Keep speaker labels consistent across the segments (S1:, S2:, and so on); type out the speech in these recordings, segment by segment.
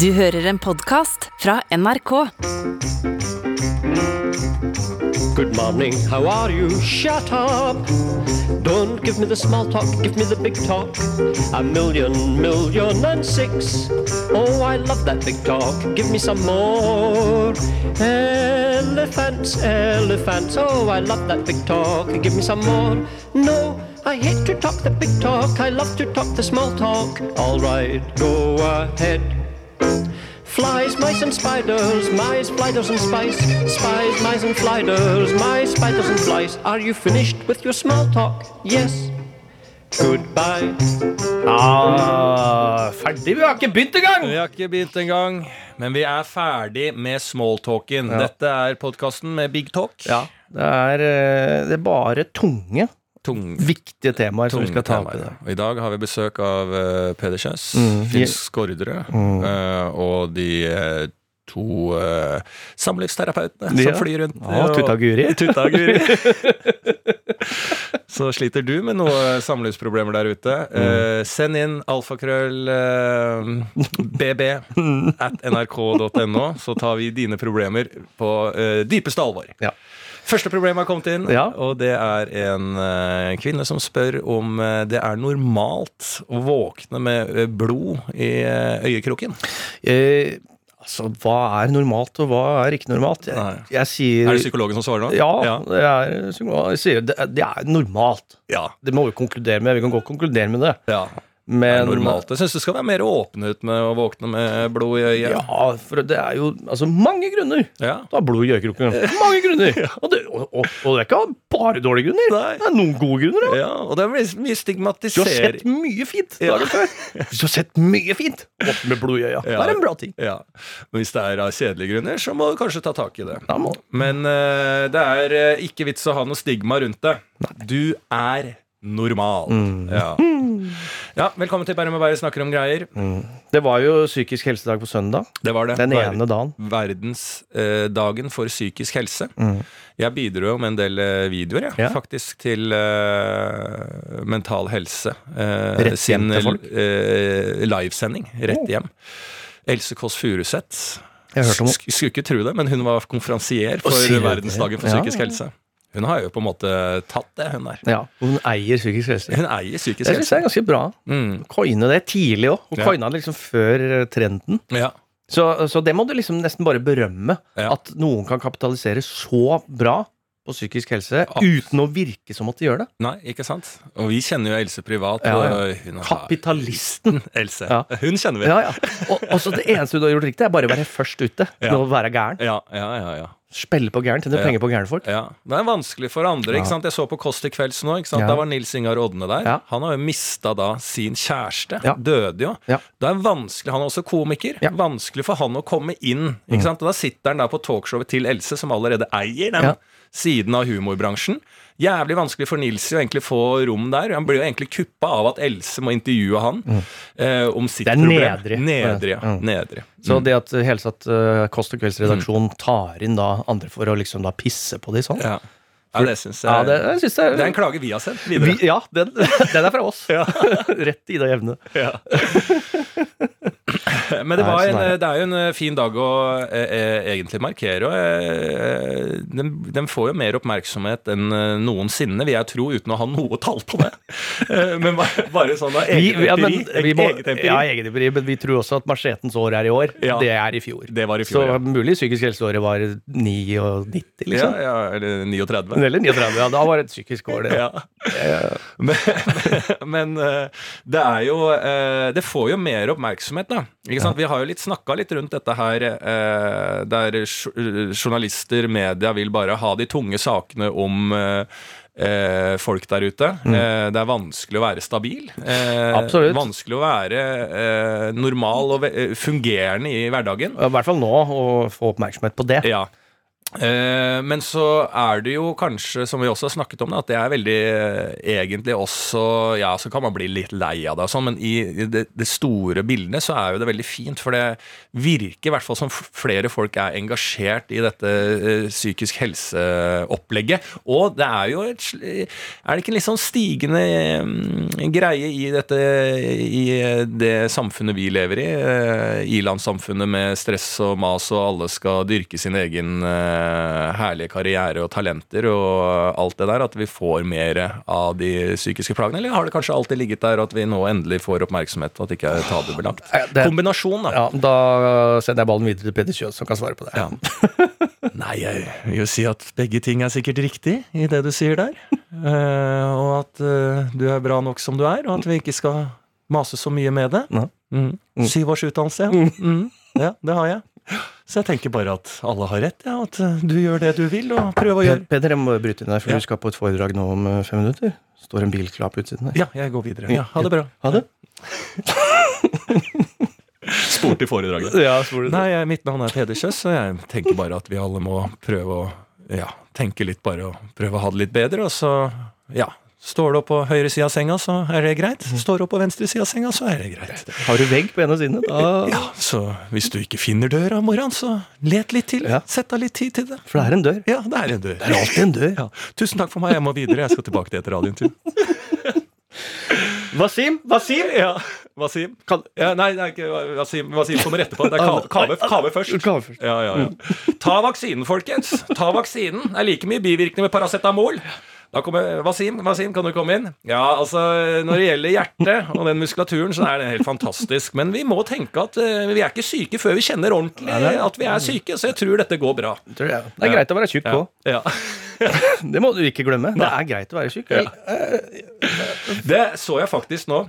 S1: Du hører en podkast fra NRK.
S2: Good morning, how are you? Shut up! Don't give me the small talk, give me the big talk. A million, million and six. Oh, I love that big talk, give me some more. Elephants, elephants, oh, I love that big talk, give me some more. No, I hate to talk the big talk, I love to talk the small talk. All right, go ahead. Flies, mice and spiders, mice, spiders and spice. Spies, mice and sliders, mice, spiders and flies. Are you finished with your small talk? Yes. Goodbye.
S3: Ah, ferdig? Vi har ikke begynt engang!
S4: Vi har ikke begynt engang, men vi er ferdig med smalltalken.
S3: Ja.
S4: Dette er podkasten med big talk.
S3: Ja, det er, eh, det er bare tunge,
S4: Tung,
S3: viktige temaer som vi skal ta opp i dag.
S4: I dag har vi besøk av uh, Peder Kjøs,
S3: Mm.
S4: Finn Skårderud uh, og de uh, to uh, samlivsterapeutene
S3: Ja.
S4: som flyr rundt.
S3: Ja, Tutta Guri.
S4: Tutta Guri. Så sliter du med noen samlivsproblemer der ute, uh, send inn alfakrøll uh, bb at nrk.no, så tar vi dine problemer på dypeste alvor.
S3: Ja.
S4: Første problem har kommet inn,
S3: Ja.
S4: og det er en eh, kvinne som spør om eh, det er normalt å våkne med eh, blod i øyekroken.
S3: Eh, altså, hva er normalt, og hva er ikke normalt? Jeg, jeg sier
S4: Er det psykologen som svarer nå?
S3: Ja,
S4: ja.
S3: det er, jeg sier, det, det er normalt.
S4: Ja.
S3: Det må vi konkludere med. Vi kan godt konkludere med det.
S4: ja. Det er normalt. Jeg syns du skal være mer åpen ut med å våkne med blod i øyet.
S3: Ja, for det er jo altså, mange grunner
S4: Ja.
S3: til å ha blod i øyekroken. Mange grunner! Og det, og, og, og det er ikke bare dårlige grunner.
S4: Nei.
S3: Det er noen gode grunner. Ja.
S4: Ja, og det er mye
S3: Du har sett mye fint
S4: Ja.
S3: dagen før. Hvis du har sett mye fint, våkne med blod i øya. Det er en bra ting.
S4: Ja. Men hvis det er av kjedelige grunner, så må du kanskje ta tak i det.
S3: Ja.
S4: Men uh, det er uh, ikke vits å ha noe stigma rundt det. Nei. Du er normal.
S3: Mm.
S4: Ja. Ja, velkommen til Bærum og Bærum snakker om greier.
S3: Det var jo psykisk helsedag på søndag.
S4: Det var det.
S3: Den
S4: Ver-
S3: ene dagen.
S4: Verdensdagen for psykisk helse. Jeg bidro jo med en del eh, videoer, jeg,
S3: Mm. Ja.
S4: faktisk, til eh, Mental Helse. eh,
S3: Rett hjem
S4: sin
S3: til folk?
S4: eh, livesending. Rett
S3: Oh.
S4: hjem. Else Kåss Furuseth. Skulle ikke tro det, men hun var konferansier for? Verdensdagen for
S3: Ja,
S4: psykisk
S3: ja.
S4: helse. Hun har jo på en måte tatt det, hun der.
S3: Ja, Hun eier psykisk helse.
S4: Hun eier psykisk
S3: Det syns jeg
S4: helse.
S3: er ganske bra.
S4: Mm.
S3: Coine det tidlig òg. Hun
S4: Ja.
S3: coina det liksom før eh, trenden.
S4: Ja.
S3: Så, så det må du liksom nesten bare berømme.
S4: Ja.
S3: At noen kan kapitalisere så bra på psykisk helse
S4: ja.
S3: uten å virke som at de gjør det.
S4: Nei, ikke sant? Og vi kjenner jo Else privat.
S3: Ja, ja. Kapitalisten.
S4: Else. Hun kjenner vi.
S3: Ja, ja. Og, så det eneste du har gjort riktig, er bare å være først ute.
S4: Ja.
S3: Å være gæren.
S4: Ja, ja, ja, ja.
S3: Spille på gæren, tjene
S4: Ja.
S3: penger på gærne folk.
S4: Ja, Det er vanskelig for andre. Ikke sant? Jeg så på Kåss til kvelds nå. ikke sant? Da var Nils Ingar Odne der.
S3: Ja.
S4: Han har jo mista da sin kjæreste. Døde jo.
S3: Ja.
S4: Det er vanskelig, Han er også komiker.
S3: Mm.
S4: Vanskelig for han å komme inn. ikke sant? Og Da sitter han da på talkshowet til Else, som allerede eier den siden av humorbransjen. Jævlig vanskelig for Nilsi å egentlig få rom der. Han blir jo egentlig kuppa av at Else må intervjue han eh, om sitt
S3: problem. Det er
S4: problem.
S3: nedrig.
S4: Nedrig, ja.
S3: Mm.
S4: Nedrig.
S3: Så det at uh, Helsatt uh, Kost og Kvelds
S4: redaksjon
S3: tar inn da andre for å liksom da pisse på de sånn
S4: Ja, ja det syns jeg
S3: Ja, det, jeg synes det,
S4: Det er en klage vi har sendt videre.
S3: vi, Ja, den, den er fra oss. Rett i det jevne.
S4: Ja. Men det, var en,
S3: det.
S4: er jo en eh, fin dag å eh, eh, egentlig markere. Og eh, den, den får jo mer oppmerksomhet enn eh, noensinne, vil jeg tro, uten å ha noe tall på det. Men bare, sånn
S3: Vi, ja, men,
S4: empiri.
S3: vi må,
S4: eget empiri.
S3: ja, men vi tror også at machetens år er i år.
S4: Ja.
S3: Det er i fjor.
S4: Det var i
S3: Så
S4: fjor, ja.
S3: mulig psykisk helseåret var 99, liksom.
S4: Ja, ja, eller 39.
S3: Eller 39, ja. Da var det et psykisk år, det.
S4: Ja. Men, men det er jo Det får jo mer oppmerksomhet, da. Ikke sant? Vi har jo litt snakka litt rundt dette her, eh, der journalister, media, vil bare ha de tunge sakene om eh, eh, folk der ute. Eh, det er vanskelig å være stabil. Eh. Vanskelig å være eh, normal og eh, fungerende i hverdagen.
S3: I hvert fall nå, å få oppmerksomhet på det.
S4: Ja. Eh, men så er det jo kanskje, som vi også har snakket om, at det er veldig eh, egentlig også Ja, så kan man bli litt lei av det og sånn, men i det, store bildet så er jo det veldig fint. For det virker i hvert fall som flere folk er engasjert i dette psykisk psykisk helseopplegget. Og det er jo et, Er det ikke en litt sånn stigende eh, greie i dette I det samfunnet vi lever i? eh, I-landssamfunnet med stress og mas, og alle skal dyrke sin egen eh, herlige karriere og talenter og alt det der. At vi får mer av de psykiske plagene? Eller har det kanskje alltid ligget der, at vi nå endelig får oppmerksomhet, og at det ikke er tabubelagt? Kombinasjon, da.
S3: Ja, da sender jeg ballen videre til Peder Kjøs, som kan svare på det.
S4: Ja. Nei, jeg vil jo si at begge ting er sikkert riktig i det du sier der. Uh, og at uh, du er bra nok som du er, og at vi ikke skal mase så mye med det.
S3: Nei.
S4: Mm. Syv års utdannelse, ja. Mm. ja. Det har jeg. Så jeg tenker bare at alle har rett, ja. At du gjør det du vil, og prøv å gjøre
S3: Peder, jeg må bryte inn deg, for
S4: Ja.
S3: du skal på et foredrag nå om eh, fem minutter. Står en bil klar på utsiden der.
S4: Ja, jeg går videre. Ja, ha det bra.
S3: Ha det.
S4: Spor til foredraget.
S3: Ja, spor
S4: Nei, jeg, mitt navn er Peder Kjøss, og jeg tenker bare at vi alle må prøve å ja, tenke litt bare og prøve å ha det litt bedre. Og så, ja, står du opp på høyre side av senga, så er det greit. Står du opp på venstre side av senga, så er det greit.
S3: Har du vegg på ene siden, da
S4: Ja, Så hvis du ikke finner døra om morgenen, så let litt til.
S3: Ja.
S4: Sett av litt tid til det.
S3: For det er en dør.
S4: Ja, det er en dør.
S3: Det er alltid en dør.
S4: Ja. Tusen takk for meg, jeg må videre. Jeg skal tilbake til etter radioen. Til.
S3: Wasim, Wasim!
S4: Ja, Wasim.
S3: Kan,
S4: Ja, nei, er ikke Wasim, Wasim kommer etterpå. Det er Kave, kave, kave først.
S3: Kave først.
S4: Ja, ja, ja. Ta vaksinen, folkens. Ta vaksinen. Det er like mye bivirkninger med paracetamol. Da kommer Wasim, Wasim, kan du komme inn? Ja, altså, Når det gjelder hjertet og den muskulaturen, så er det helt fantastisk. Men vi må tenke at uh, vi er ikke syke før vi kjenner ordentlig at vi er syke. Så jeg tror dette går bra.
S3: tror jeg. Det er greit å være tjukk
S4: Ja,
S3: òg.
S4: ja.
S3: Det må du ikke glemme. Det er greit å være tjukk.
S4: Det så jeg faktisk nå.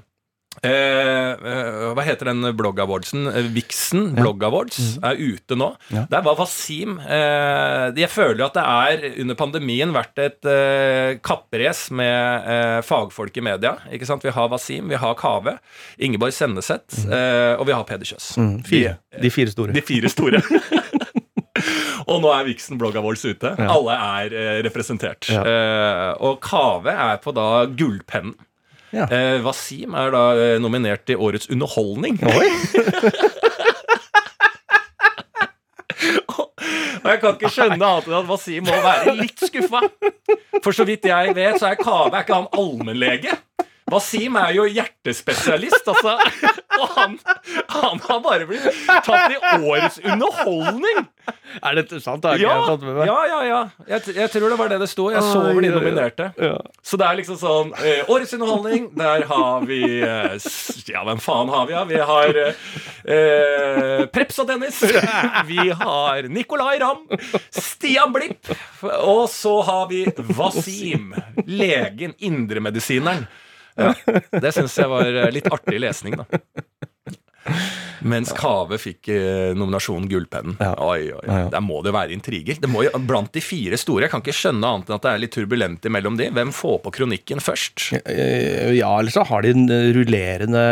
S4: Eh, eh, hva heter den blogg-awardsen? Eh, Vixen Blogg Awards er ute nå.
S3: Ja.
S4: Der var Wasim eh, Jeg føler at det er under pandemien vært et eh, kapprace med eh, fagfolk i media. Ikke sant? Vi har Wasim, vi har Kave, Ingeborg Senneset, eh, og vi har Peder Kjøs.
S3: Mm, fire. De fire store.
S4: De fire store. og nå er Vixen Blogga Awards ute. Alle er eh, representert.
S3: Ja.
S4: Eh, og Kave er på da Gullpennen.
S3: Ja.
S4: Eh, Wasim er da eh, nominert til Årets underholdning.
S3: Oi!
S4: Og jeg kan ikke skjønne annet enn at Wasim må være litt skuffa. For så vidt jeg vet, så er Kave er ikke han allmennlege. Wasim er jo hjertespesialist, altså. Og han, han har bare blitt tatt i Årets underholdning.
S3: Er dette sant? Det
S4: Ja, ja, ja. ja. Jeg, jeg tror det var det det sto. Jeg så over de nominerte.
S3: Ja.
S4: Så det er liksom sånn eh, Årets underholdning, der har vi eh, Ja, hvem faen har vi, da? Vi har eh, Preps og Dennis. Vi har Nicolay Ramm. Stian Blipp. Og så har vi Wasim. Legen. Indremedisineren. Ja, det syns jeg var eh, litt artig lesning, da. Mens Kave fikk eh, nominasjonen Gullpennen.
S3: Ja.
S4: Oi, oi, oi.
S3: Ja, ja.
S4: Der må det være intriger. Det må jo, blant de fire store, jeg kan ikke skjønne annet enn at det er litt turbulent imellom de. Hvem får på kronikken først?
S3: Ja, eller så har de en eh, rullerende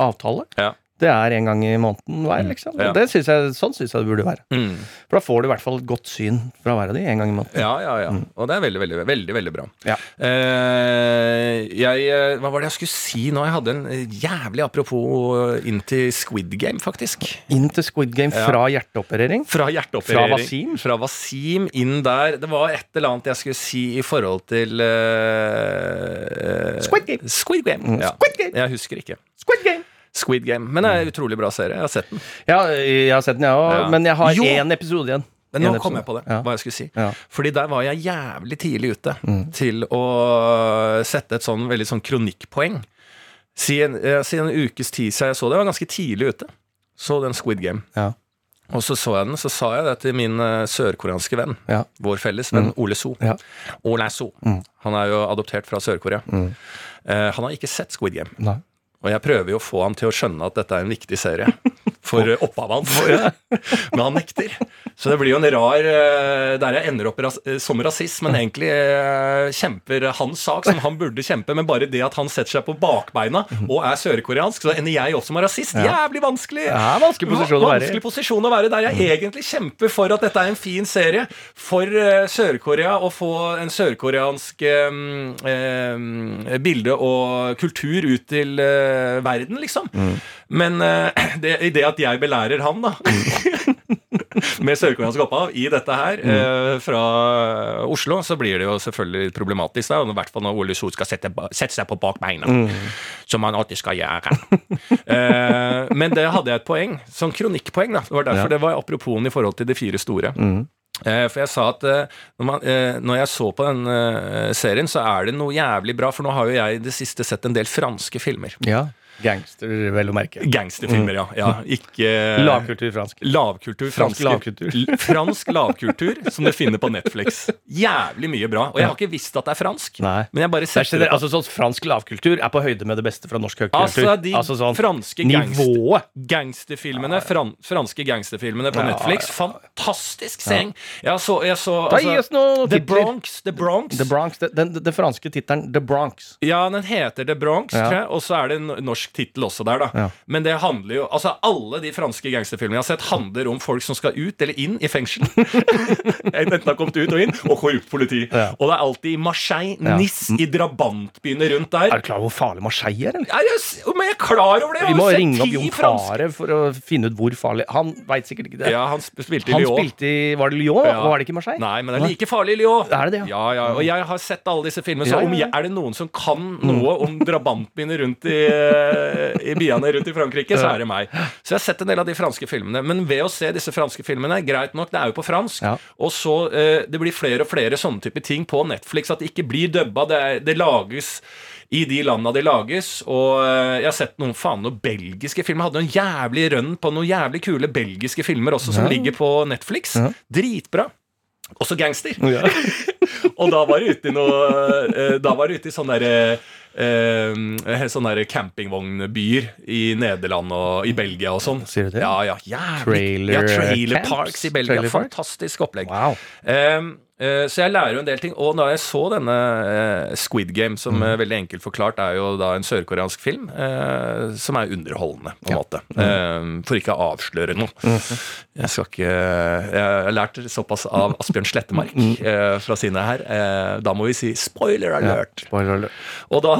S3: avtale.
S4: Ja.
S3: Det er en gang i måneden hver, liksom.
S4: Ja.
S3: Det synes jeg, sånn syns jeg det burde være.
S4: Mm.
S3: For da får du i hvert fall et godt syn fra hver av de en gang i måneden.
S4: Ja, ja, ja. Og det er veldig, veldig, veldig, veldig bra.
S3: Ja.
S4: Eh, jeg, eh, hva var det jeg skulle si nå? Jeg hadde en eh, jævlig apropos inn til Squid Game, faktisk.
S3: Inn til Squid Game
S4: Ja.
S3: fra hjerteoperering.
S4: Fra hjerteoperering.
S3: Fra Wasim?
S4: Fra Wasim inn der. Det var et eller annet jeg skulle si i forhold til eh,
S3: Squid Game.
S4: Squid Game. Ja.
S3: Squid Game.
S4: Jeg husker ikke.
S3: Squid Game!
S4: Squid Game. Men det er en utrolig bra serie. Jeg har sett den.
S3: Ja, jeg har sett den, jeg òg.
S4: Ja.
S3: Men jeg har
S4: Jo.
S3: én episode igjen.
S4: Men nå kom jeg på det,
S3: Ja.
S4: hva jeg skulle si.
S3: Ja.
S4: Fordi der var jeg jævlig tidlig ute til å sette et sånn veldig sånn kronikkpoeng. Siden, en, eh, en ukes tid siden jeg så det. Jeg var ganske tidlig ute. Så den Squid Game.
S3: Ja.
S4: Og så så jeg den, så sa jeg det til min eh, sørkoreanske venn.
S3: Ja.
S4: Vår felles venn Ole So.
S3: Ja.
S4: Ole So. Han er jo adoptert fra Sør-Korea. Eh, han har ikke sett Squid Game.
S3: Nei.
S4: Og jeg prøver jo å få ham til å skjønne at dette er en viktig serie for eh, opphavet hans. Men han nekter. Så det blir jo en rar eh, Der jeg ender opp eh, som rasist, men egentlig kjemper hans sak som han burde kjempe, men bare det at han setter seg på bakbeina og er sørkoreansk, så ender jeg opp som rasist. Jævlig vanskelig!
S3: Er vanskelig posisjon å være i.
S4: Vanskelig posisjon å være der jeg egentlig kjemper for at dette er en fin serie for Sør-Korea å få en sørkoreansk eh, bilde og kultur ut til eh, verden, liksom. Men eh, det, i det at jeg belærer han, da med sørkoreansk opphav i dette her eh, fra Oslo, så blir det jo selvfølgelig problematisk. Da, I hvert fall når Ole Sol skal sette, sette seg på bakbeina, som han alltid skal gjøre. eh, men det hadde jeg et poeng, sånn kronikkpoeng. da, Det var derfor det var aproposen i forhold til de fire store. Eh, For jeg sa at eh, når, man, eh, når jeg så på den serien, så er det noe jævlig bra, for nå har jo jeg i det siste sett en del franske filmer.
S3: Ja. Gangster, vel å merke.
S4: Gangsterfilmer, ja. ja. Ikke
S3: Lavkultur fransk.
S4: Lavkultur.
S3: Fransk lavkultur.
S4: Fransk lavkultur som du finner på Netflix. Jævlig mye bra. Og jeg har ikke visst at det er fransk,
S3: Nei.
S4: men jeg bare
S3: er
S4: setter det
S3: altså, sånn fransk lavkultur er på høyde med det beste fra norsk høykultur.
S4: Altså, de
S3: sånn
S4: franske
S3: nivået.
S4: gangsterfilmene, fran, franske gangsterfilmene på Netflix. Fantastisk seing! Jeg så, jeg så
S3: altså,
S4: The. Bronx. The Bronx.
S3: The Bronx, den, den, den franske tittelen The Bronx.
S4: Ja, den heter The Bronx, tror jeg, og så er det en norsk tittel også der, da.
S3: Ja.
S4: Men det handler jo Altså, alle de franske gangsterfilmene jeg har sett, handler om folk som skal ut eller inn i fengsel. Enten har kommet ut og inn, og korrupt politi.
S3: Ja.
S4: Og det er alltid i Marseille. Nis, i drabantbyene rundt der.
S3: Er du klar over hvor farlig Marseille er? eller?
S4: Ja, jeg, men jeg er klar over det!
S3: Vi må ringe opp Jon Fare for å finne ut hvor farlig Han veit sikkert ikke det.
S4: Ja, han spilte i Lyon.
S3: spilte i Var det Lyon?
S4: Ja.
S3: Og var det ikke Marseille?
S4: Nei, men det er like farlig i Lyon.
S3: Det Er det ja?
S4: ja? Ja, Og jeg har sett alle disse filmene, så jeg, er det noen som kan noe om drabantbyene rundt i, i byene rundt i Frankrike, så er det meg. Så jeg har sett en del av de franske filmene. Men ved å se disse franske filmene, greit nok, det er jo på fransk,
S3: Ja.
S4: og så eh, Det blir flere og flere sånne type ting på Netflix, at det ikke blir dubba. Det, er, det lages i de landa det lages. Og eh, jeg har sett noen faen noen belgiske filmer. Jeg hadde noen jævlig rønn på noen jævlig kule belgiske filmer også, som
S3: Ja.
S4: ligger på Netflix.
S3: Ja.
S4: Dritbra. Også gangster.
S3: Ja.
S4: Og da var det ute i noe eh, Da var det ute i sånne derre eh, sånne campingvognbyer i Nederland og i Belgia og sånn.
S3: Sier du det?
S4: Ja, ja, jævlig.
S3: Trailer
S4: ja, trailer
S3: camps?
S4: parks i Belgia.
S3: Trailer?
S4: Fantastisk opplegg.
S3: Wow.
S4: Um, så jeg lærer jo en del ting. Og da jeg så denne eh, Squid Game, som
S3: Mm.
S4: eh, veldig enkelt forklart er jo da en sørkoreansk film, eh, som er underholdende, på en
S3: Ja. Mm.
S4: måte. Mm. for ikke å avsløre noe. Jeg skal ikke Jeg har lært såpass av Asbjørn Slettemark
S3: Mm.
S4: eh, fra sine her. Eh, da må vi si spoiler alert.
S3: Spoiler alert.
S4: Og da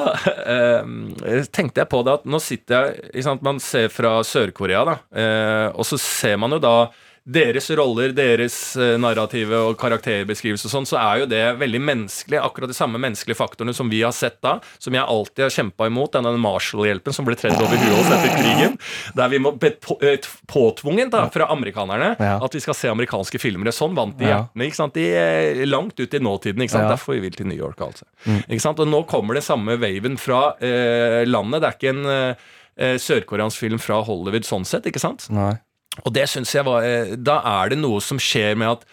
S4: eh, tenkte jeg på det at nå sitter jeg sant, Man ser fra Sør-Korea, da. Eh, og så ser man jo da deres roller, deres eh, narrative og karakterbeskrivelse og sånn, så er jo det veldig menneskelig. Akkurat de samme menneskelige faktorene som vi har sett da, som jeg alltid har kjempa imot. Denne Marshall-hjelpen som ble tredd over huet oss etter krigen. Der vi må beto- på, påtvunget da, fra amerikanerne
S3: Ja.
S4: at vi skal se amerikanske filmer. Sånn vant de hjertene. ikke sant? De er langt ut i nåtiden. ikke sant?
S3: Ja.
S4: Derfor vi vil til New York. altså. Ikke sant? Og nå kommer det samme waven fra eh, landet. Det er ikke en eh, eh, sørkoreansk film fra Hollywood sånn sett. ikke sant?
S3: Nei.
S4: Og det synes jeg var eh, Da er det noe som skjer med at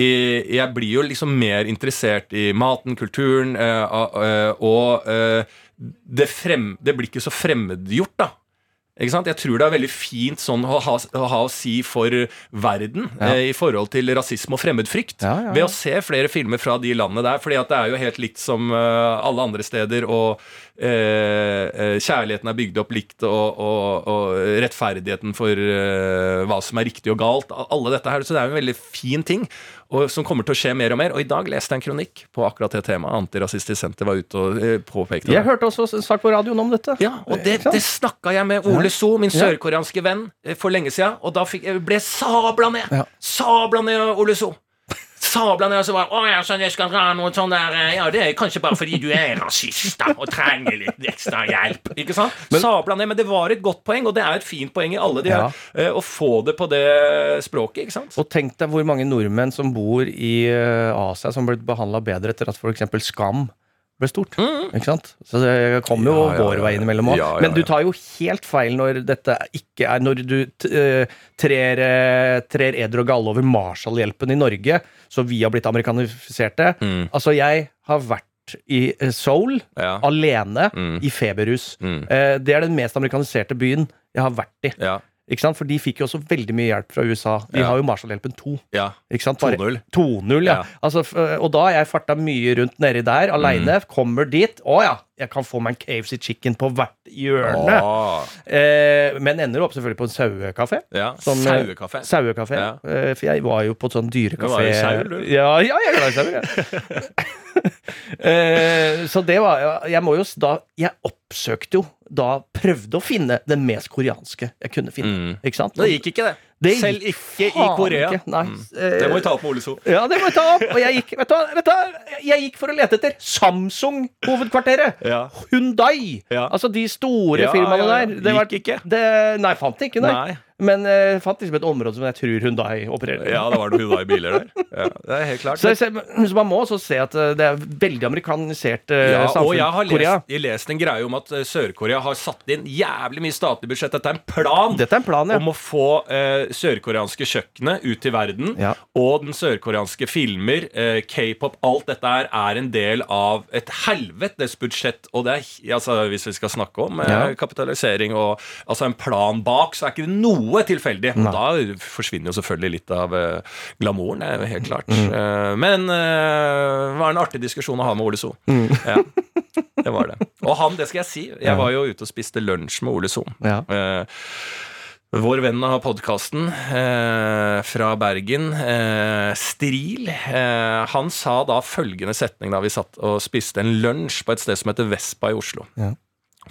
S4: jeg blir jo liksom mer interessert i maten, kulturen, eh, eh, og det, frem, det blir ikke så fremmedgjort, da. Ikke sant? Jeg tror det er veldig fint sånn å ha, å, ha å si for verden
S3: Ja.
S4: eh, i forhold til rasisme og fremmedfrykt.
S3: Ja, ja.
S4: Ved å se flere filmer fra de landene der. fordi at det er jo helt likt som uh, alle andre steder. Og eh, eh, kjærligheten er bygd opp likt, og, og, og rettferdigheten for eh, hva som er riktig og galt. Alle dette her, Så det er jo en veldig fin ting. Og som kommer til å skje mer og mer. Og i dag leste jeg en kronikk på akkurat det temaet. Antirasistisk Senter var ute og påpekte det.
S3: Jeg hørte også sak på radioen om dette.
S4: Ja, og det, det snakka jeg med Ole So, min sørkoreanske venn, eh, for lenge siden. Og da fikk, ble sabla ned! Sabla ned, Ole So! Sabla ned, og så bare Å ja, sånn jeg skal dra noe sånn der eh, Ja, det er kanskje bare fordi du er rasist da, og trenger litt ekstra hjelp. Ikke sant? sabla ned. Men det var et godt poeng, og det er et fint poeng i alle de her. eh, Å få det på det språket, ikke sant?
S3: Og tenk deg hvor mange nordmenn som bor i eh, Asia som ble behandla bedre etter at f.eks. Skam ble stort. Ikke sant? Så det kommer jo
S4: Mm. Ja, ja,
S3: vår
S4: ja,
S3: vei
S4: ja.
S3: innimellom òg.
S4: Ja, ja,
S3: Men du tar jo helt feil når dette ikke er Når du eh, trer, eh, trer eder og galle over Marshall-hjelpen i Norge, så vi har blitt amerikanifiserte.
S4: Mm.
S3: Altså, jeg har vært i eh, Seoul
S4: Ja.
S3: alene
S4: Mm.
S3: i feberhus.
S4: Mm.
S3: Det er den mest amerikaniserte byen jeg har vært i.
S4: Ja.
S3: Ikke sant? For de fikk jo også veldig mye hjelp fra USA. De
S4: Ja.
S3: har jo Marshallhjelpen 2.
S4: Ja.
S3: Ikke sant? Bare-
S4: 2-0.
S3: 2-0, ja.
S4: Ja.
S3: Altså, og da har jeg farta mye rundt nedi der, aleine.
S4: Mm.
S3: Kommer dit. Å ja, jeg kan få meg en KFC chicken på hvert hjørne. Eh, men ender opp selvfølgelig på en sauekafé.
S4: Ja.
S3: Sånn, eh,
S4: Sauekafé.
S3: Sauekafé.
S4: Ja.
S3: Eh, for jeg var jo på sånn
S4: Du
S3: dyrekafé.
S4: var jo sau, du.
S3: Ja, ja, jeg er glad i sauer, jeg. eh, så det var Jeg må jo da Jeg oppsøkte jo da Prøvde å finne den mest koreanske jeg kunne finne.
S4: Mm.
S3: Ikke sant?
S4: Det gikk ikke, det.
S3: Det
S4: Selv ikke i Korea.
S3: ikke. Nei.
S4: Mm.
S3: Eh,
S4: Det må vi ta opp med Ole So.
S3: Ja, det må vi ta opp. Og jeg gikk, vet du, vet du, jeg gikk for å lete etter Samsung-hovedkvarteret.
S4: Ja.
S3: Hyundai.
S4: Ja.
S3: Altså de store
S4: Ja,
S3: firmaene
S4: ja, ja.
S3: der. Det var-
S4: Gikk ikke.
S3: Det, nei, fant det ikke, nei.
S4: Nei.
S3: Men uh, fant liksom et område som jeg tror Hyundai opererer i.
S4: Ja, det var noen Hyundai-biler der. Ja, det er helt klart.
S3: Så, jeg ser- så man må også se at eh, det er veldig amerikanisert uh,
S4: Ja, og jeg har lest, jeg lest en greie om at eh, Sør-Korea har satt inn jævlig mye statlig budsjett. Dette er en plan
S3: Dette er en plan, ja.
S4: om å få eh, sørkoreanske kjøkkenet ut til verden.
S3: Ja.
S4: Og den sørkoreanske filmer, eh, k-pop, alt dette her er en del av et helvetes budsjett. Og det er, altså, hvis vi skal snakke om eh,
S3: Ja.
S4: kapitalisering og altså en plan bak, så er ikke det noe tilfeldig. Nei. da forsvinner jo selvfølgelig litt av eh, glamouren, helt klart.
S3: Mm.
S4: Eh, men det var en artig diskusjon å ha med Ole So.
S3: Mm.
S4: Ja. Det var det. Og han, det skal jeg si, jeg var jo ute og spiste lunsj med Ole Sohn.
S3: Ja.
S4: Eh, vår venn av podkasten eh, fra Bergen, eh, Stril, eh, han sa da følgende setning da vi satt og spiste en lunsj på et sted som heter Vespa i Oslo.
S3: Ja.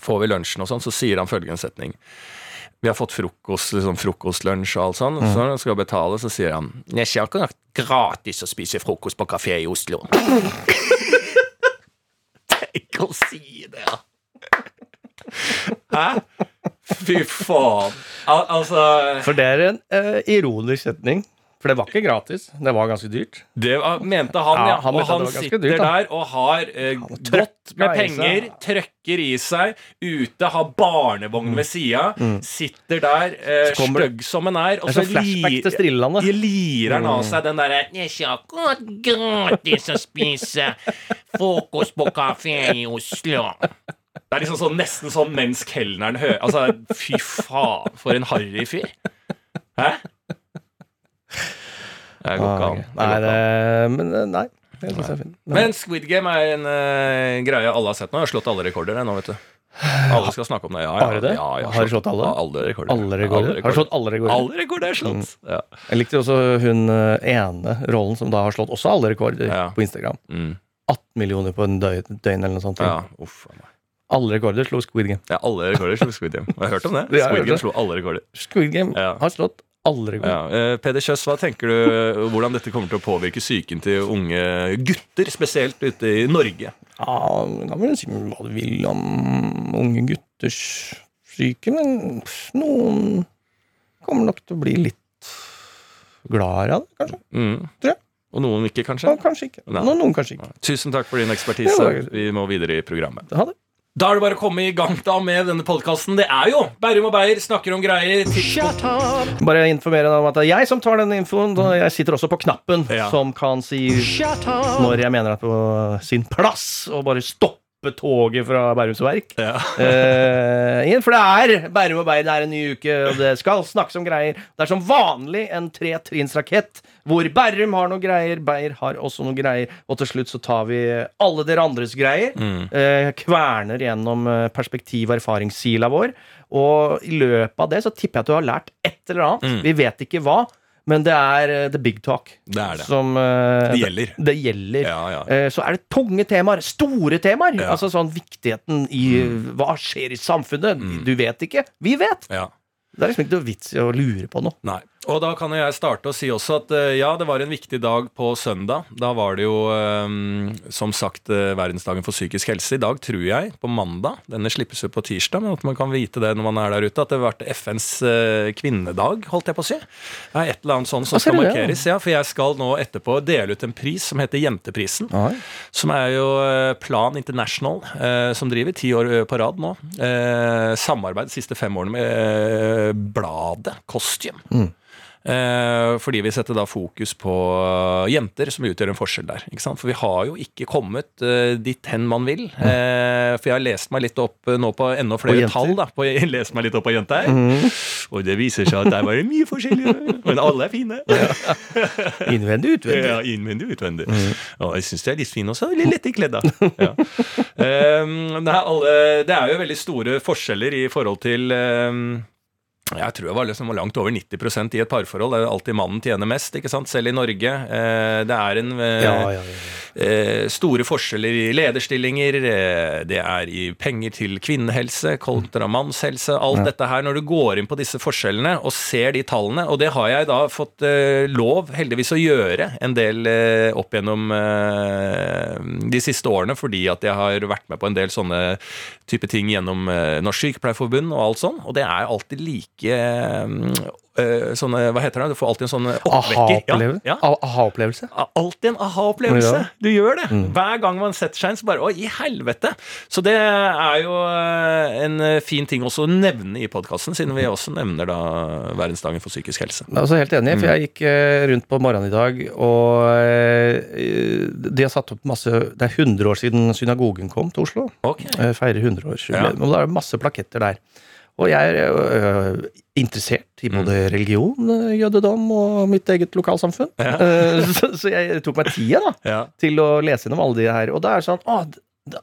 S4: Får vi lunsjen og sånn, så sier han følgende setning. Vi har fått frokost, liksom frokostlunsj og alt sånn. Så når han skal betale, så sier han Det er ikke gratis å spise frokost på kafé i Oslo. Tenk å si det, ja! Hæ? Fy faen. Al altså
S3: For det er en uh, ironisk setning. For det var ikke gratis. Det var ganske dyrt.
S4: Det var- mente han, ja.
S3: Ja, han
S4: og han sitter
S3: dyrt,
S4: der og har eh, godt med penger, trøkker i seg, ute, har barnevogn ved sida, sitter der eh,
S3: Mm.
S4: Stygg som en er, og
S3: er
S4: så
S3: sånn Strillelandet.
S4: li- lirer han
S3: Mm.
S4: av seg den derre
S5: er ikke akkurat gratis å spise frokost på kafé i Oslo.
S4: Det er liksom sånn, nesten sånn mens kelneren hører Altså, fy faen, for en harry fyr. Hæ? Det går ikke an.
S3: Nei, det, men eh, nei. Jeg synes er.
S4: Men Squid Game er en eh, greie alle har sett nå. Jeg har slått alle rekorder jeg, nå, vet du. Alle skal snakke om det. Ja, ja,
S3: Har du det?
S4: Ja, ja,
S3: Har du slått alle?
S4: Alle rekorder.
S3: Alle rekorder. Har du slått alle rekorder?
S4: Alle rekorder er slått. Ja.
S3: Jeg likte også hun eh, ene rollen som da har slått også alle rekorder
S4: Ja.
S3: på Instagram.
S4: Mm.
S3: 18 millioner på en døgn, døgn eller noe sånt.
S4: ja, uff a meg.
S3: Alle rekorder slo Squid Game.
S4: Ja, alle rekorder slo Squid Game. Har jeg hørt om det?
S3: Ja, jeg har
S4: Squid Game
S3: det.
S4: slo alle rekorder.
S3: Squid Game
S4: Ja.
S3: har slått alle god.
S4: Ja. eh, Peder Kjøs, hva tenker du hvordan dette kommer til å påvirke psyken til unge gutter, spesielt ute i Norge?
S3: Ja, da kan vel si hva du vil om unge gutters syke, men noen kommer nok til å bli litt gladere av det, kanskje.
S4: Mm.
S3: Tror jeg.
S4: Og noen ikke, kanskje?
S3: Og kanskje ikke. Noen, noen kanskje ikke.
S4: Tusen takk for din ekspertise.
S3: Ja,
S4: Vi må videre i programmet.
S3: Ha det.
S4: Da er det bare å komme i gang da med denne podkasten. Det er jo Bærum og Beyer snakker om greier.
S2: Shut up!
S3: Bare informere deg om at det er jeg som tar den infoen. og Jeg sitter også på knappen
S4: Ja.
S3: som kan si
S2: Shut up!
S3: når jeg mener at på sin plass og bare stoppe toget fra Bærums Verk.
S4: Ja.
S3: uh, for det er Bærum og Bein er en ny uke, og det skal snakkes om greier. Det er som vanlig en tretrinnsrakett, hvor Bærum har noe greier, Beyer har også noe greier, og til slutt så tar vi alle dere andres greier. Eh, kverner gjennom eh, perspektiv- og erfaringssila vår. Og i løpet av det så tipper jeg at du har lært et eller annet. Vi vet ikke hva, men det er eh, the big talk.
S4: Det er det.
S3: Som, uh,
S4: Det gjelder.
S3: Det, gjelder.
S4: Ja, ja.
S3: Uh, Så er det tunge temaer, store temaer.
S4: Ja. Mm.
S3: Altså sånn viktigheten i hva skjer i samfunnet. Du vet ikke. Vi vet.
S4: ja.
S3: Det er liksom ikke noe vits i å lure på noe.
S4: Nei. Og da kan jeg starte å si også at eh, ja, det var en viktig dag på søndag. Da var det jo eh, som sagt eh, verdensdagen for psykisk helse. I dag tror jeg, på mandag, denne slippes jo på tirsdag, men at man kan vite det når man er der ute, at det har vært FNs eh, kvinnedag, holdt jeg på å si. Det er et eller annet sånt som skal markeres. Ja, for jeg skal nå etterpå dele ut en pris som heter Jenteprisen. Som er jo Plan International, som driver ti år på rad nå. Samarbeid de siste fem årene med bladet Costume. Eh, fordi vi setter da fokus på eh, jenter som utgjør en forskjell der. Ikke sant? For vi har jo ikke kommet eh, dit hen man vil. Eh, for jeg har lest meg litt opp eh, nå på enda flere tall. da på, Jeg lest meg litt opp på jenter. Og det viser seg at der var det mye forskjellig. Men alle er fine.
S3: Innvendig, utvendig.
S4: Ja, innvendig utvendig. utvendig. Og jeg syns de er litt fine også. Litt lett i kledd, da. Ja. Um, det, er alle, det er jo veldig store forskjeller i forhold til um, jeg tror jeg var liksom langt over 90% i et parforhold. Det er alltid mannen tjener mest, ikke sant? selv i Norge. Eh, det er en eh,
S3: Ja, ja, ja.
S4: Eh, store forskjeller i lederstillinger. Eh, det er i penger til kvinnehelse kontra mannshelse. Alt dette her, når du går inn på disse forskjellene og ser de tallene, og det har jeg da fått eh, lov, heldigvis, å gjøre en del opp gjennom de siste årene, fordi at jeg har vært med på en del sånne type ting gjennom Norsk Sykepleierforbund og alt sånn, og det er alltid like sånne, hva heter det, du får alltid en sånn oppvekker.
S3: Aha-opplevelse.
S4: Ja, ja. Alltid en aha-opplevelse. Du gjør det. Hver gang man setter seg inn, så bare Å, i helvete! Så det er jo eh, en eh, fin ting også å nevne i podkasten, siden vi også nevner da verdensdagen for psykisk helse.
S3: Jeg er også helt enig, for jeg gikk eh, rundt på morgenen i dag, og eh, de har satt opp masse Det er 100 år siden synagogen kom til Oslo.
S4: Ok.
S3: Eh, Feirer 100-årsjubileum. Og da er det masse plaketter der. Og jeg er øh, interessert i både religion, øh, jødedom og mitt eget lokalsamfunn. Ja. så, så jeg tok meg tida da,
S4: Ja.
S3: til å lese gjennom alle de her. Og da er det sånn å,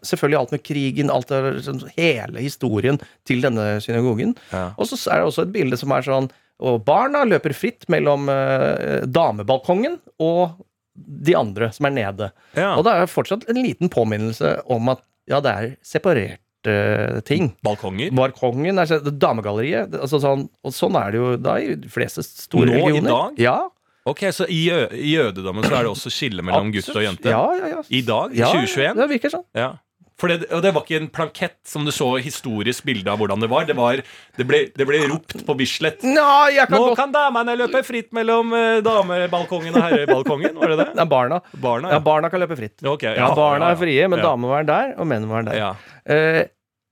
S3: Selvfølgelig alt med krigen, alt er, sånn, hele historien til denne synagogen.
S4: Ja.
S3: Og så er det også et bilde som er sånn Og barna løper fritt mellom eh, damebalkongen og de andre som er nede. Og da er det fortsatt en liten påminnelse om at ja, det er separerte ting.
S4: Balkonger.
S3: Balkongen, altså damegalleriet. Altså sånn, og sånn er det jo da i de fleste store
S4: Nå i dag?
S3: Ja,
S4: Ok, Så i, jø i jødedommen så er det også skille mellom gutt og jente?
S3: Ja, ja, ja.
S4: I dag? I
S3: ja,
S4: 2021?
S3: Det virker sånn.
S4: Ja. For det, og det var ikke en plankett som du så historisk bilde av hvordan det var. Det, var, det, ble, det ble ropt på Bislett.
S3: Nå, kan
S4: Nå
S3: godt
S4: kan damene løpe fritt mellom eh, damebalkongen og herrebalkongen, var det det?
S3: Er barna.
S4: Barna,
S3: Ja, ja barna kan løpe fritt.
S4: Okay,
S3: Ja, barna
S4: ja,
S3: er frie, men
S4: ja.
S3: damene var der, og mennene var der.
S4: Ja.
S3: Eh,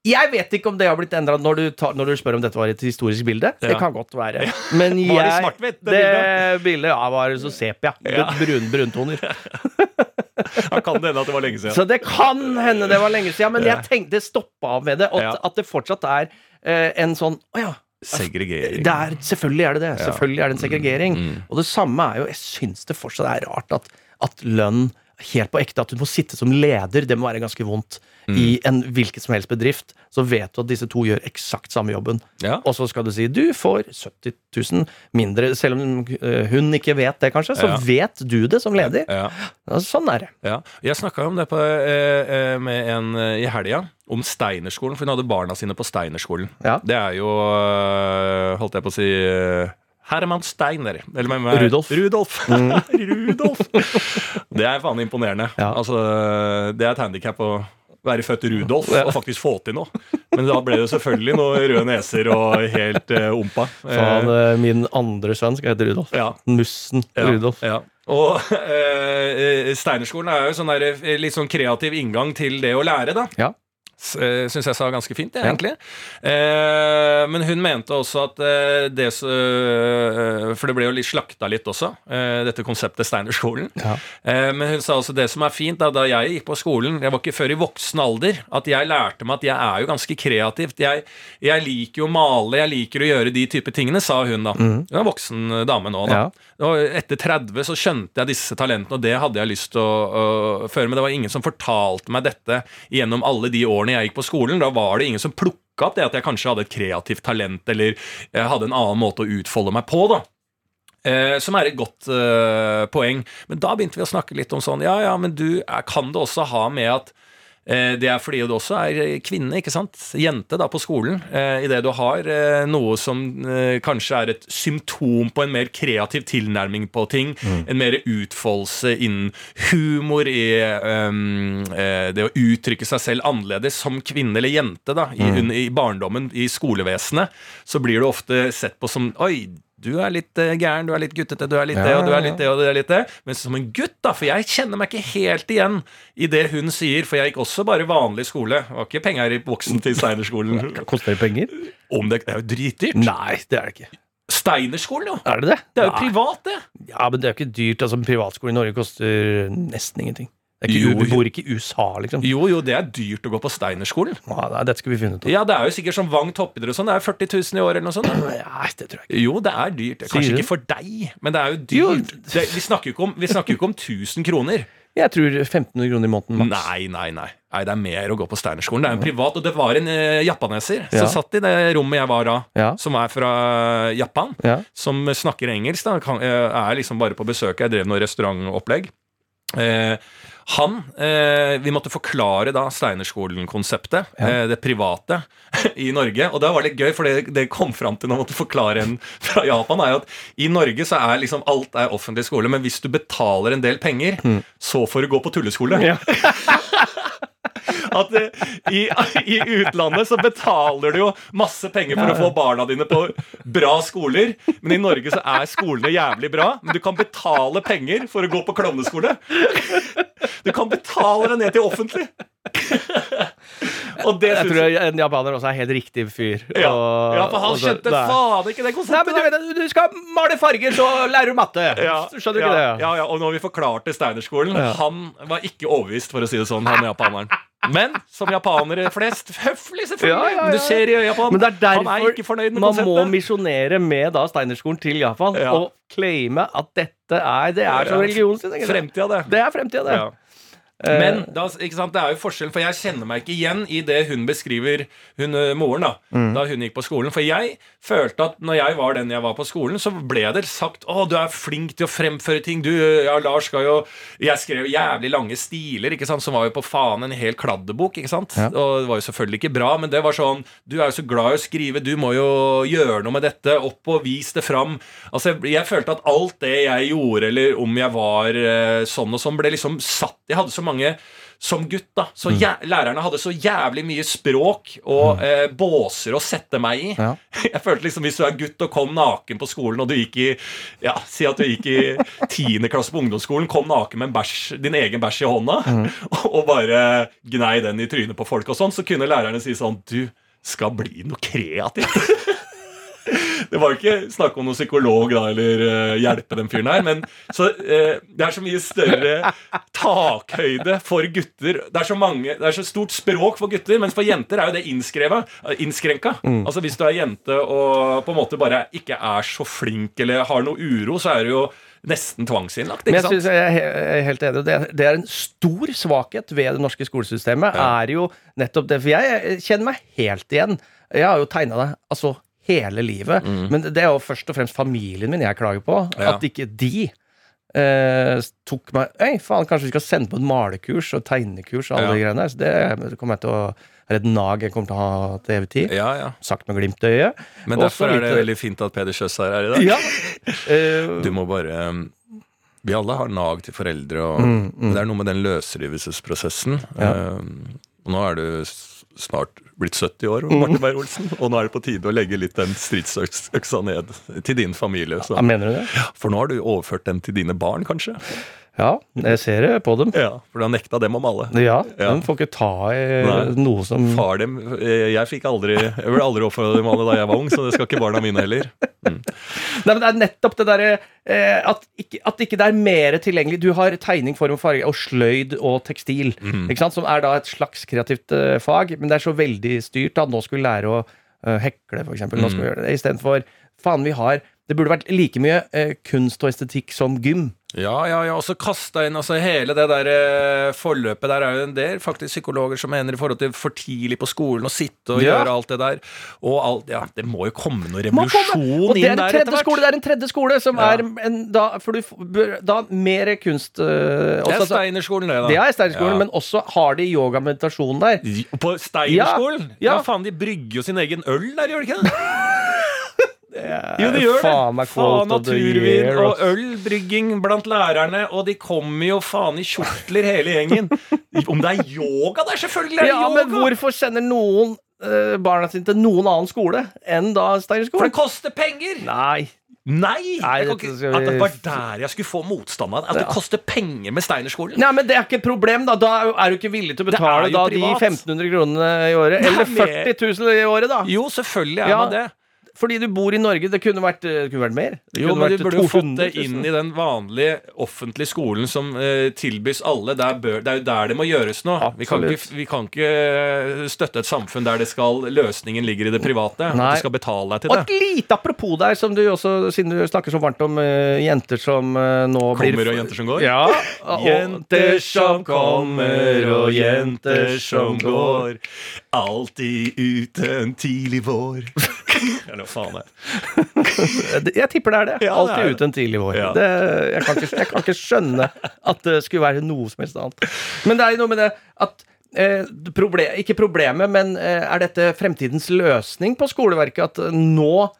S3: jeg vet ikke om det har blitt endra når, du når du spør om dette var et historisk bilde. Det kan godt være. Men jeg,
S4: Var det svart-hvitt, det
S3: det bildet? Ja, var så sepia.
S4: Ja.
S3: Brun, bruntoner.
S4: Da kan det hende at det var lenge siden.
S3: Så det kan hende det var lenge siden, men
S4: Ja.
S3: jeg tenkte det stoppa av med det. At,
S4: Ja.
S3: at det fortsatt er uh, en sånn Å ja.
S4: Segregering.
S3: Det er, selvfølgelig er det det.
S4: Ja.
S3: Selvfølgelig er det en segregering.
S4: Mm, mm.
S3: Og det samme er jo Jeg syns det fortsatt er rart at, at lønn Helt på ekte, at du må sitte som leder, det må være ganske vondt.
S4: Mm.
S3: I en hvilken som helst bedrift så vet du at disse to gjør eksakt samme jobben.
S4: Ja.
S3: Og så skal du si du får 70 000 mindre, selv om eh, hun ikke vet det, kanskje. Så
S4: Ja.
S3: vet du det som leder.
S4: Ja.
S3: Ja, sånn er det.
S4: Ja. Jeg snakka om det på, eh, eh, med en i helga, om Steinerskolen. For hun hadde barna sine på Steinerskolen.
S3: Ja.
S4: Det er jo, holdt jeg på å si Herman Steiner. Eller med, med,
S3: Rudolf.
S4: Rudolf. Rudolf. Det er faen imponerende.
S3: Ja.
S4: Altså, det er et handikap å være født Rudolf
S3: Ja.
S4: og faktisk få til noe. Men da ble det selvfølgelig noen røde neser og helt uh, ompa.
S3: Faen, eh, min andre sønn skal hete Rudolf.
S4: ja.
S3: Mussen
S4: Ja,
S3: Rudolf.
S4: Ja. Og eh, Steinerskolen er jo sånn der, eh, litt sånn kreativ inngang til det å lære, da.
S3: Ja.
S4: Syns jeg sa ganske fint, det,
S3: Ja.
S4: egentlig. Eh, men hun mente også at eh, det eh, For det ble jo litt slakta litt også, eh, dette konseptet Steinerskolen.
S3: Ja.
S4: Eh, men hun sa også det som er fint, da, da jeg gikk på skolen Jeg var ikke før i voksen alder at jeg lærte meg at jeg er jo ganske kreativt. Jeg, jeg liker jo å male, jeg liker å gjøre de type tingene, sa hun da. Hun er en voksen eh, dame nå, da.
S3: Ja.
S4: Og etter 30 så skjønte jeg disse talentene, og det hadde jeg lyst til å, å føre. med. det var ingen som fortalte meg dette gjennom alle de årene jeg gikk på skolen. Da var det ingen som plukka opp det at jeg kanskje hadde et kreativt talent, eller jeg hadde en annen måte å utfolde meg på, da. Eh, som er et godt eh, poeng. Men da begynte vi å snakke litt om sånn Ja, ja, men du er, kan det også ha med at eh, det er fordi du også er kvinne, ikke sant? Jente da på skolen. Eh, Idet du har eh, noe som eh, kanskje er et symptom på en mer kreativ tilnærming på ting. En mer utfoldelse innen humor, i eh, det å uttrykke seg selv annerledes som kvinne eller jente da, i, mm. i barndommen, i skolevesenet, så blir du ofte sett på som Oi, du er litt eh, gæren, du er litt guttete, du er litt det, og du er litt det, og du er litt det. Men som en gutt, da, for jeg kjenner meg ikke helt igjen i det hun sier, for jeg gikk også bare vanlig skole. Det var ikke penger i boksen til Steinerskolen.
S3: Koster det penger?
S4: Om det, det er jo dritdyrt.
S3: Nei, det er det ikke.
S4: Steinerskolen, jo!
S3: Er det det?
S4: Det er jo
S3: Nei.
S4: privat, det!
S3: Ja, men det er jo ikke dyrt. Altså, en privatskole i Norge koster nesten ingenting. Det er ikke,
S4: Jo,
S3: du bor ikke i USA, liksom.
S4: Jo, jo, det er dyrt å gå på Steinerskolen.
S3: Ja, nei, dette skal vi finne ut.
S4: Ja, det er jo sikkert som Vang toppidrett og sånn. Det er 40 000 i år eller noe sånt.
S3: Nei, det tror jeg ikke.
S4: Jo, det er dyrt. Kanskje
S3: Sier
S4: ikke for deg, men det er jo
S3: Jo.
S4: dyrt. Det, vi, snakker jo ikke om, vi snakker jo ikke om 1000 kroner.
S3: Jeg tror 1500 kroner i måneden maks.
S4: Nei, nei, nei. nei. Det er mer å gå på Steinerskolen. Det er en privat, og det var en uh, japaneser
S3: Ja.
S4: som satt i det rommet jeg var da,
S3: Ja.
S4: som er fra Japan.
S3: Ja.
S4: Som snakker engelsk. da kan, eh, Er liksom bare på besøk. Jeg drev noe restaurantopplegg. Eh, han eh, Vi måtte forklare da Steinerskolen-konseptet, eh, det private, i Norge. Og det var litt gøy, for det, det kom fram til når jeg måtte forklare en fra Japan, er jo at i Norge så er liksom alt er offentlig skole, men hvis du betaler en del penger, så får du gå på tulleskole.
S3: Ja.
S4: At eh, i, i utlandet så betaler du jo masse penger for å få barna dine på bra skoler, men i Norge så er skolene jævlig bra, men du kan betale penger for å gå på klovneskole. Du kan betale deg ned til offentlig. Og det
S3: Jeg
S4: tror
S3: tror en japaner også er helt riktig fyr.
S4: ja.
S3: Og-
S4: ja, for han
S3: så-
S4: skjønte faen ikke det
S3: Nei, men du, du skal male farger, så lærer du matte.
S4: Ja,
S3: Skjønner du
S4: ja,
S3: ikke det?
S4: Ja, ja, og når vi forklarte Steinerskolen, han var ikke overbevist, for å si det sånn, han japaneren. Men som japanere flest, høflig selvfølgelig.
S3: Ja, ja, ja.
S4: Men du ser i øya på han.
S3: Men det er
S4: han er
S3: derfor
S4: ikke fornøyd med
S3: man
S4: konseptet.
S3: må misjonere med da Steinerskolen til Japan
S4: Ja.
S3: og claime at dette er Det er som
S4: Ja.
S3: religionen sin.
S4: Fremtida, det.
S3: Det er fremtida, det.
S4: Ja. Men da, det er jo forskjell, for jeg kjenner meg ikke igjen i det hun beskriver, hun moren, da
S3: Mm.
S4: da hun gikk på skolen. For jeg følte at når jeg var den jeg var på skolen, så ble det sagt Å, du er flink til å fremføre ting. Du, ja, Lars skal jo Jeg skrev jævlig lange stiler, ikke sant, som var jo på faen en hel kladdebok, ikke sant.
S3: Ja.
S4: Og det var jo selvfølgelig ikke bra, men det var sånn Du er jo så glad i å skrive, du må jo gjøre noe med dette. Opp og vis det fram. Altså, jeg, jeg følte at alt det jeg gjorde, eller om jeg var eh, sånn og sånn, ble liksom satt Jeg hadde så mange som gutt, da. Så
S3: Mm.
S4: lærerne hadde så jævlig mye språk og eh, båser å sette meg i.
S3: Ja.
S4: Jeg følte liksom Hvis du er gutt og kom naken på skolen, og du gikk i Ja, si at du gikk i tiende klasse på ungdomsskolen, kom naken med bæsj, din egen bæsj i hånda,
S3: Mm.
S4: og bare gnei den i trynet på folk og sånn, så kunne lærerne si sånn Du skal bli noe kreativt. Det var jo ikke snakk om noen psykolog da, eller uh, hjelpe den fyren her. Men så, uh, det er så mye større takhøyde for gutter. Det er så mange, det er så stort språk for gutter, mens for jenter er jo det eh, innskrenka. Altså Hvis du er jente og på en måte bare ikke er så flink eller har noe uro, så er du jo nesten tvangsinnlagt. Ikke sant?
S3: Men jeg er jeg er helt enig. Det er, det er en stor svakhet ved det norske skolesystemet. Er jo nettopp det. For jeg kjenner meg helt igjen. Jeg har jo tegna deg altså hele livet. Men det er jo først og fremst familien min jeg klager på.
S4: Mm. Ja.
S3: At ikke de eh, tok meg Øy, faen, kanskje vi skal sende på et malekurs og tegnekurs og alle
S4: Ja.
S3: de greiene der. Så det, kommer jeg til å er et nag jeg kommer til å ha til evig tid.
S4: Ja, ja.
S3: Sagt med glimt i øyet.
S4: Men derfor er det veldig fint at Peder Kjøss er her i dag.
S3: Ja.
S4: Du må bare um, Vi alle har nag til foreldre, og
S3: Mm, mm.
S4: det er noe med den løsrivelsesprosessen. Um, og nå er du snart blitt 70 år,
S3: Mm.
S4: Martin Beyer-Olsen, og nå er det på tide å legge litt den stridsøksa ned til din familie. Så.
S3: ja, mener du det?
S4: For nå har du overført den til dine barn, kanskje?
S3: Ja, jeg ser det på dem.
S4: Ja, For du har nekta dem å male?
S3: Ja,
S4: Ja.
S3: de får ikke ta i
S4: Nei.
S3: noe som
S4: Far dem, eh, Jeg fikk aldri Jeg ble aldri oppfordra til å male da jeg var ung, så det skal ikke barna mine heller.
S3: Nei, men Det er nettopp det derre eh, at, ikke, at ikke det er mer tilgjengelig. Du har tegning, form og farge og sløyd og tekstil,
S4: Mm.
S3: ikke sant? som er da et slags kreativt eh, fag, men det er så veldig styrt. da Nå skal vi lære å hekle, vi
S4: Mm.
S3: Istedenfor Faen, vi har Det burde vært like mye eh, kunst og estetikk som gym.
S4: Ja, ja, ja, og så kasta inn altså hele det der eh, forløpet der er jo en del faktisk psykologer som mener i forhold til for tidlig på skolen å sitte og
S3: Ja.
S4: gjøre alt det der. Og alt, ja, det må jo komme noe revolusjon
S3: komme- og det
S4: inn
S3: en
S4: der
S3: tredje
S4: etter hvert.
S3: skole, det er en tredje skole som
S4: Ja.
S3: er en, da, for du, da mer kunst eh,
S4: Det er Steinerskolen, det, da.
S3: Det er Steinerskolen,
S4: Ja.
S3: men også har de yoga og meditasjon der.
S4: På Steinerskolen? Ja,
S3: Ja, ja.
S4: faen, de brygger jo sin egen øl der, gjør de ikke det?
S3: Det
S4: Jo, de
S3: er
S4: gjør det.
S3: faen det.
S4: Faen, naturvin og ølbrygging blant lærerne, og de kommer jo faen i kjortler hele gjengen. Om det er yoga der, selvfølgelig er det
S3: Ja,
S4: yoga!
S3: men hvorfor sender noen uh, barna sine til noen annen skole enn da
S4: For det koster penger!
S3: Nei.
S4: Nei!
S3: Nei,
S4: ikke, at det var der jeg skulle få motstand av. At det koster penger med Steinerskolen.
S3: Nei, men det er ikke et problem, da. Da er du ikke villig til å
S4: Det
S3: betale da, de 1500 kronene i året.
S4: Nei,
S3: Eller 40 000 i året, da.
S4: Jo, selvfølgelig er
S3: Ja.
S4: man det.
S3: Fordi du bor i Norge. Det kunne vært, det kunne vært mer. Det
S4: Jo, men
S3: vært, du
S4: burde jo fått det inn i den vanlige offentlige skolen som uh, tilbys alle. Der bør, det er jo der det må gjøres nå. Vi kan, ikke, vi kan ikke eh, støtte et samfunn der det skal, løsningen ligger i det private.
S3: Nei.
S4: At du skal betale deg til det.
S3: Og et lite apropos der, som du også, siden du snakker så varmt om uh, jenter som uh, nå blir
S4: Kommer og jenter som går?
S3: Ja. og-
S4: Jenter som kommer og jenter som går. Alltid uten tidlig vår. Eller hva faen er? Det-
S3: Jeg tipper det er det.
S4: Ja, det er
S3: Alltid
S4: det.
S3: ut en tidlig vår.
S4: Ja.
S3: Det, jeg, kan ikke, jeg kan ikke skjønne at det skulle være noe som helst annet. Men det er jo noe med det at eh, problem, Ikke problemet, men eh, er dette fremtidens løsning på skoleverket? At eh, nå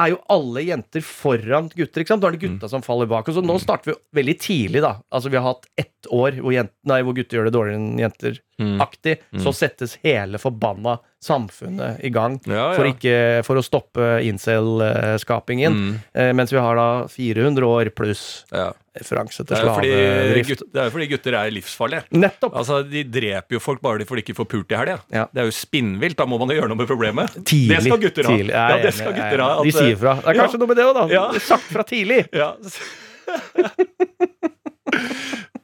S3: er jo alle jenter foran gutter. ikke sant? Nå er det
S4: Mm.
S3: som faller bak. Og så nå starter vi veldig tidlig, da. Altså Vi har hatt ett år hvor, jent, nei, hvor gutter gjør det dårligere enn jenter.
S4: Mm.
S3: Aktig. Så settes hele forbanna samfunnet i gang
S4: Ja,
S3: For, ikke, for å stoppe incel-skapingen.
S4: Mm.
S3: Eh, mens vi har da 400 år pluss
S4: Ja.
S3: referanse til slavedrift.
S4: det er jo fordi gutter er livsfarlige.
S3: Nettopp!
S4: Altså, De dreper jo folk bare fordi de ikke får pult i helga.
S3: Ja.
S4: Det er jo spinnvilt. Da må man jo gjøre noe med problemet.
S3: Tidlig.
S4: Det skal gutter ha.
S3: tidlig.
S4: Ja, det skal
S3: er
S4: gutter ha.
S3: At, De sier fra. Det er kanskje
S4: ja.
S3: noe med det òg, da.
S4: Ja.
S3: Sagt fra tidlig.
S4: Ja.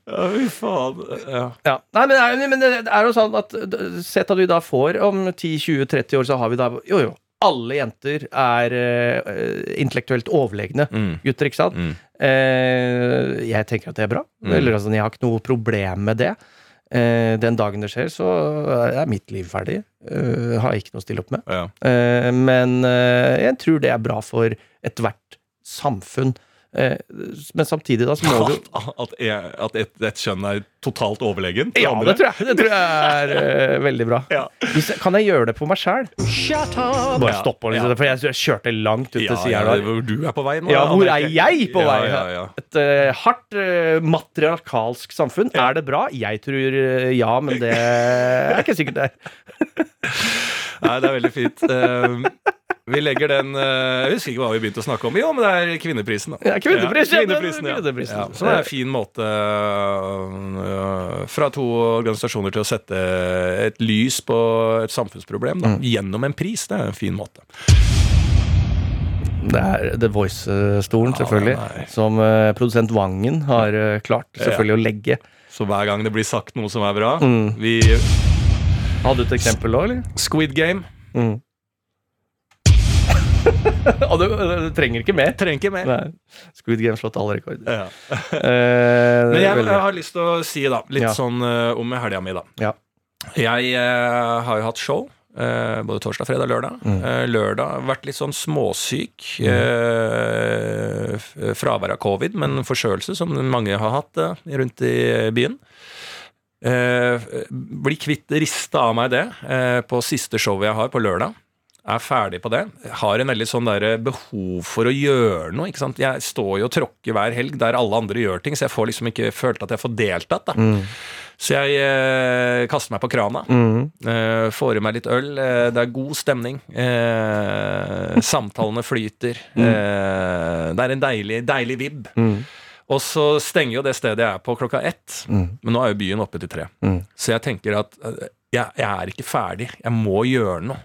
S4: ja, fy faen. Ja.
S3: Ja. Nei, men, det er- men det er jo sånn at Sett at vi da får om 10-20-30 år, så har vi da Jo, jo. Alle jenter er uh, intellektuelt overlegne
S4: Mm.
S3: gutter, ikke sant?
S4: Mm.
S3: Uh, jeg tenker at det er bra.
S4: Mm.
S3: Eller altså, Jeg har ikke noe problem med det. Uh, den dagen det skjer, så er mitt liv ferdig. Eh, har jeg ikke noe å stille opp med.
S4: Ja.
S3: Eh, men jeg tror det er bra for ethvert samfunn. Eh, men samtidig, da, så må du
S4: At, at, et, et kjønn er totalt overlegen?
S3: Ja,
S4: andre?
S3: det tror jeg, det tror jeg er uh, veldig bra.
S4: Ja.
S3: Hvis, kan jeg gjøre det på meg sjæl?
S2: Shut up!
S3: Bare stopp, liksom,
S4: ja.
S3: for jeg, jeg kjørte langt ut
S4: Ja,
S3: til sida
S4: ja,
S3: der.
S4: hvor du er på vei nå.
S3: Ja, hvor er jeg på
S4: ja,
S3: vei?
S4: Ja, ja.
S3: Et uh, hardt uh, matriarkalsk samfunn. Er det bra? Jeg tror ja, men det er ikke sikkert det er.
S4: Nei, det er veldig fint. Eh, vi legger den eh, Jeg husker ikke hva vi begynte å snakke om. Jo, men det er kvinneprisen, da.
S3: Ja, kvinnepris, ja,
S4: kvinneprisen, ja.
S3: kvinneprisen.
S4: Ja, så det er en fin måte øh, fra to organisasjoner til å sette et lys på et samfunnsproblem da,
S3: Mm.
S4: gjennom en pris. Det er en fin måte.
S3: Det er The Voice-stolen, selvfølgelig.
S4: er-
S3: Som eh, produsent Vangen har eh, klart selvfølgelig å legge.
S4: Så hver gang det blir sagt noe som er bra
S3: Mm.
S4: Vi
S3: Hadde du et eksempel òg, eller?
S4: Squid Game.
S3: Mm. Og du, du trenger ikke mer.
S4: Trenger ikke mer.
S3: Nei. Squid Game slått alle rekorder.
S4: Ja.
S3: Eh,
S4: Men jeg, jeg har lyst til å si da litt
S3: Ja.
S4: sånn uh, om helga mi, da.
S3: Ja.
S4: Jeg uh, har jo hatt show. Uh, både torsdag, fredag, lørdag.
S3: Mm.
S4: Uh, lørdag vært litt sånn småsyk. eh, f- fravær av covid, men forkjølelse, som mange har hatt rundt i byen. Eh, bli kvitt rista av meg det på siste showet jeg har på lørdag. Er ferdig på det. Har en veldig sånn der behov for å gjøre noe. ikke sant? Jeg står jo og tråkker hver helg der alle andre gjør ting, så jeg får liksom ikke følt at jeg får deltatt. da.
S3: Mm.
S4: Så jeg eh, kaster meg på krana.
S3: Mm.
S4: Eh, får i meg litt øl. Eh, det er god stemning. Eh, samtalene flyter. Eh, det er en deilig, deilig vib.
S3: Mm.
S4: Og så stenger jo det stedet jeg er på klokka ett.
S3: Mm.
S4: Men nå er jo byen oppe til tre.
S3: Mm.
S4: Så jeg tenker at eh, jeg, jeg er ikke ferdig. Jeg må gjøre noe.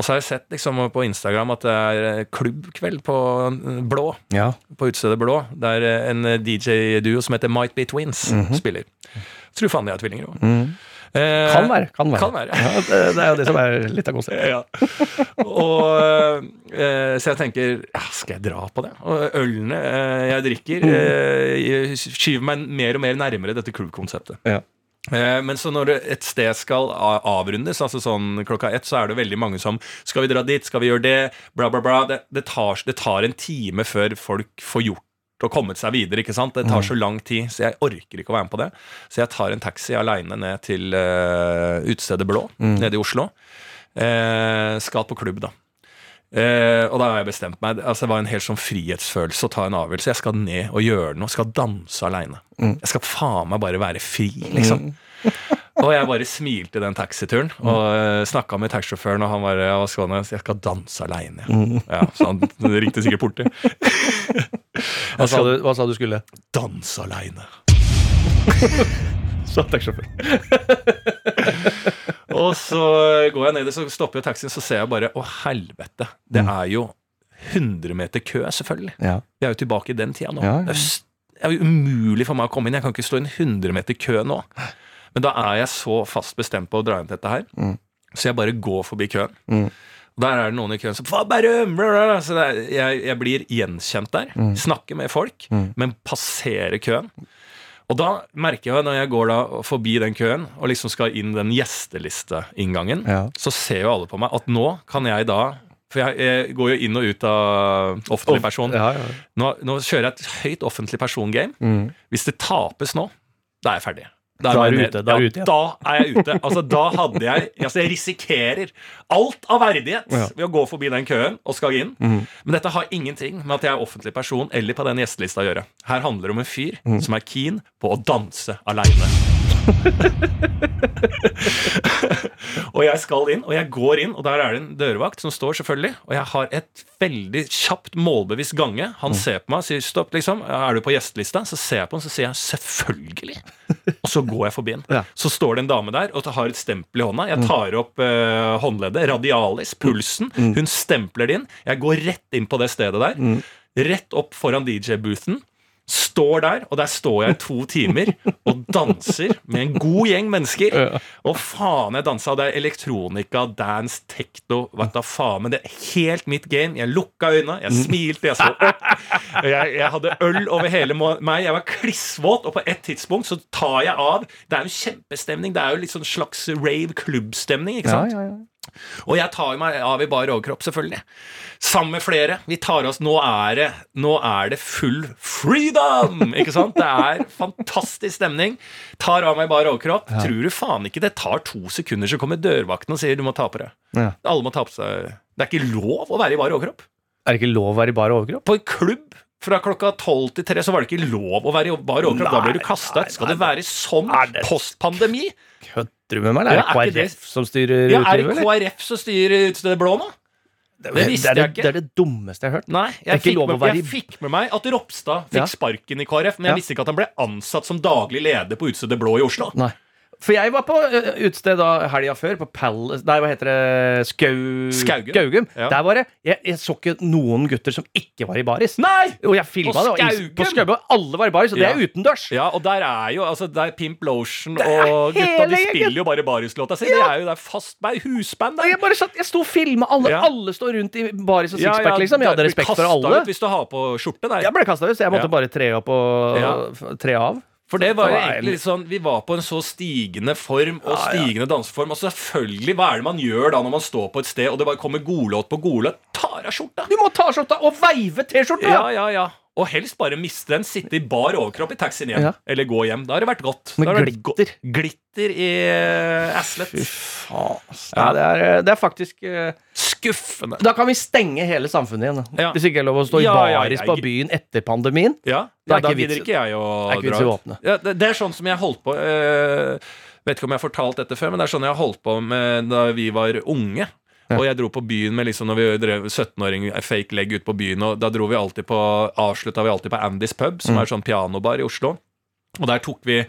S4: Og så har jeg sett liksom på Instagram at det er eh, klubbkveld på eh, Blå.
S3: Ja.
S4: På utstedet Blå. Der eh, en DJ-duo som heter Might Be Twins, spiller. Tror faen de er tvillinger òg.
S3: Mhm. Kan være. Kan være.
S4: Kan være.
S3: Ja, det, det er jo det som er litt av konseptet.
S4: Ja. Og, eh, så jeg tenker ja, Skal jeg dra på det? Og ølene eh, jeg drikker, eh, skyver meg mer og mer nærmere dette klubbkonseptet.
S3: Ja.
S4: Eh, Men så når et sted skal avrundes, altså sånn klokka ett, så er det veldig mange som Skal vi dra dit? Skal vi gjøre det? Bla, bla, bla. Det, det, tar, det tar en time før folk får gjort og kommet seg videre. ikke sant? Det tar så lang tid, så jeg orker ikke å være med på det. Så jeg tar en taxi aleine ned til uh, utestedet Blå nede i Oslo. Uh, skal på klubb, da. Eh, og da har jeg bestemt meg. Altså, det var en helt sånn frihetsfølelse å ta en avgjørelse. Jeg skal ned og gjøre noe. Jeg Skal danse aleine. Jeg skal faen meg bare være fri, liksom. Og jeg bare smilte den taxituren og uh, snakka med taxisjåføren, og han bare ja, skåne. Jeg skal danse aleine. Ja, så han ringte sikkert porti.
S3: Hva sa du, hva sa du skulle?
S4: Danse aleine.
S3: Så taxisjåfør.
S4: Og så går jeg ned, så stopper jeg taxien, så ser jeg bare Å, helvete. Det er jo 100 meter kø, selvfølgelig.
S3: Ja.
S4: Vi er jo tilbake i den tida nå.
S3: Ja, ja.
S4: Det, er jo, umulig for meg å komme inn. Jeg kan ikke stå i en 100 meter kø nå. Men da er jeg så fast bestemt på å dra inn til dette her,
S3: Mm.
S4: så jeg bare går forbi køen.
S3: Mm.
S4: Og Der er det noen i køen som Bærum! Så er, jeg, jeg blir gjenkjent der.
S3: Mm.
S4: Snakker med folk, men passerer køen. Og da merker jeg når jeg går da forbi den køen og liksom skal inn den gjestelisteinngangen,
S3: Ja.
S4: så ser jo alle på meg at nå kan jeg da For jeg, jeg går jo inn og ut av offentlig person.
S3: Ja, ja.
S4: Nå, nå kjører jeg et høyt offentlig persongame.
S3: Mm.
S4: Hvis det tapes nå, da er jeg ferdig.
S3: Da er
S4: jeg
S3: du ute, da er
S4: ja,
S3: ute igjen.
S4: Da er jeg ute. Altså, da hadde jeg Altså, jeg risikerer alt av verdighet
S3: Ja.
S4: ved å gå forbi den køen og skal inn.
S3: Mm.
S4: Men dette har ingenting med at jeg er offentlig person eller på den gjestelista å gjøre. Her handler det om en fyr
S3: mm.
S4: som er keen på å danse aleine. og jeg skal inn, og jeg går inn, og der er det en dørvakt som står, selvfølgelig. Og jeg har et veldig kjapt, målbevisst gange.
S3: Mm.
S4: Han ser på meg og sier stopp, liksom. Er du på gjestelista? Så ser jeg på han, så sier jeg selvfølgelig. Og så går jeg forbi han.
S3: Ja.
S4: Så står det en dame der og har et stempel i hånda. Jeg tar opp eh, håndleddet, radialis, pulsen. Hun stempler det inn. Jeg går rett inn på det stedet der. Rett opp foran DJ-boothen. Står der, og der står jeg i to timer og danser med en god gjeng mennesker. Og faen, jeg dansa. Det er elektronika, dance, tekto, hva da faen. Men det er helt mitt game. Jeg lukka øynene, jeg smilte, jeg så opp. Jeg, jeg hadde øl over hele meg. Jeg var klissvåt, og på et tidspunkt så tar jeg av. Det er jo kjempestemning. Det er jo litt sånn slags rave-klubbstemning, ikke sant?
S3: Ja, ja, ja.
S4: Og jeg tar meg av i bar overkropp, selvfølgelig. Sammen med flere. Vi tar oss Nå er det, nå er det full freedom! Ikke sant? Det er fantastisk stemning. Tar av meg i bar overkropp. Tror du faen ikke det tar to sekunder, så kommer dørvakten og sier du må ta på deg.
S3: Ja.
S4: Alle må ta på seg Det er ikke lov å være i bar overkropp.
S3: Er det ikke lov å være i bar overkropp?
S4: På en klubb fra klokka tolv til tre så var det ikke lov å være i bar overkropp. Da blir du
S3: Nei,
S4: kasta ut. Skal det være sånn Postpandemi
S3: postpandemi? Meg? Eller
S4: Ja,
S3: er det KrF som styrer
S4: Ja, er det? KrF som styrer Utstedet Blå nå?
S3: Det,
S4: det visste
S3: det,
S4: jeg ikke.
S3: Det er det dummeste jeg har hørt.
S4: Nei, jeg, fikk med,
S3: jeg i-
S4: fikk med meg at Ropstad fikk
S3: Ja.
S4: sparken i KrF, men jeg
S3: Ja.
S4: visste ikke at han ble ansatt som daglig leder på Utstedet Blå i Oslo.
S3: Nei. For jeg var på utested da helga før, på Palace Nei, hva heter det? Skau...
S4: Skaugum. Ja.
S3: Der var det jeg, jeg så ikke noen gutter som ikke var i baris.
S4: Nei!
S3: Og jeg filma det. og? På Skaugum. Alle var i baris, og det er utendørs.
S4: Ja, og der er jo altså, der Pimp Lotion og gutta de spiller jo bare barislåta si. Det er jo det er fast band, husband der.
S3: jeg bare satt, jeg sto og filma. Alle,
S4: Ja.
S3: alle står rundt i baris og sixpack, liksom. Jeg hadde respekt for alle.
S4: Ut hvis du har på skjorte der.
S3: Jeg ble kasta ut, så jeg måtte
S4: Ja.
S3: bare tre opp og
S4: Ja.
S3: tre av.
S4: For det var jo egentlig litt sånn Vi var på en så stigende form og stigende danseform. Og selvfølgelig, hva er det man gjør da når man står på et sted og det bare kommer godlåt på godlåt? Tar av skjorta!
S3: Du må ta skjorta og veive T-skjorta!
S4: Ja, ja, ja. Og helst bare miste den. Sitte i bar overkropp i taxien hjem.
S3: Ja.
S4: Eller gå hjem. Da har det vært godt.
S3: Med glitter.
S4: Glitter i uh, asslet.
S3: Fy faen. Ja, det, er, det er faktisk eh,
S4: Skuffende.
S3: Da kan vi stenge hele samfunnet igjen. da.
S4: Ja.
S3: Hvis ikke er lov å stå i
S4: Ja, ja,
S3: baris
S4: jeg-
S3: på byen etter pandemien.
S4: Ja, ja da gidder ikke jeg å dra
S3: å.
S4: Ja, det, det er sånn som jeg holdt på eh, Vet ikke om jeg har fortalt dette før, men det er sånn jeg holdt på med da vi var unge. Og jeg dro på byen med liksom når vi drev 17-åring fake leg ut på byen. Og da dro vi alltid på avslutta vi alltid på Andys pub, som er sånn pianobar i Oslo. Og der tok vi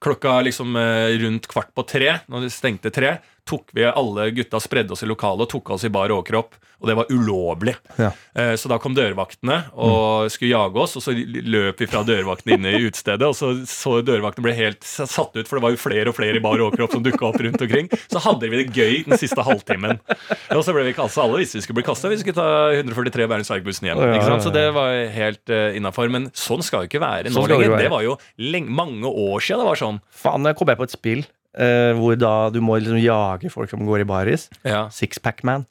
S4: klokka liksom eh, rundt kvart på tre, når det stengte tre, tok vi alle gutta spredde oss i lokalet og tok oss i bar overkropp. Og det var ulovlig.
S3: Ja.
S4: Eh, Så da kom dørvaktene og skulle jage oss, og så løp vi fra dørvaktene inne i utestedet. Og så, så dørvaktene ble helt satt ut, for det var jo flere og flere i bar overkropp som dukka opp rundt omkring. Så hadde vi det gøy den siste halvtimen. Og så ble vi kasta. Alle visste vi skulle bli kasta. Vi skulle ta 143 Bærums Verk-bussen hjem. Ikke sant? Så det var helt uh, innafor. Men sånn skal jo ikke være nå
S3: Sånn det
S4: lenger. Det var jo lenge, mange år siden det var sånn.
S3: Faen, jeg kom jeg på et spill eh, hvor da du må liksom jage folk som går i baris.
S4: Ja.
S3: Sixpack Man.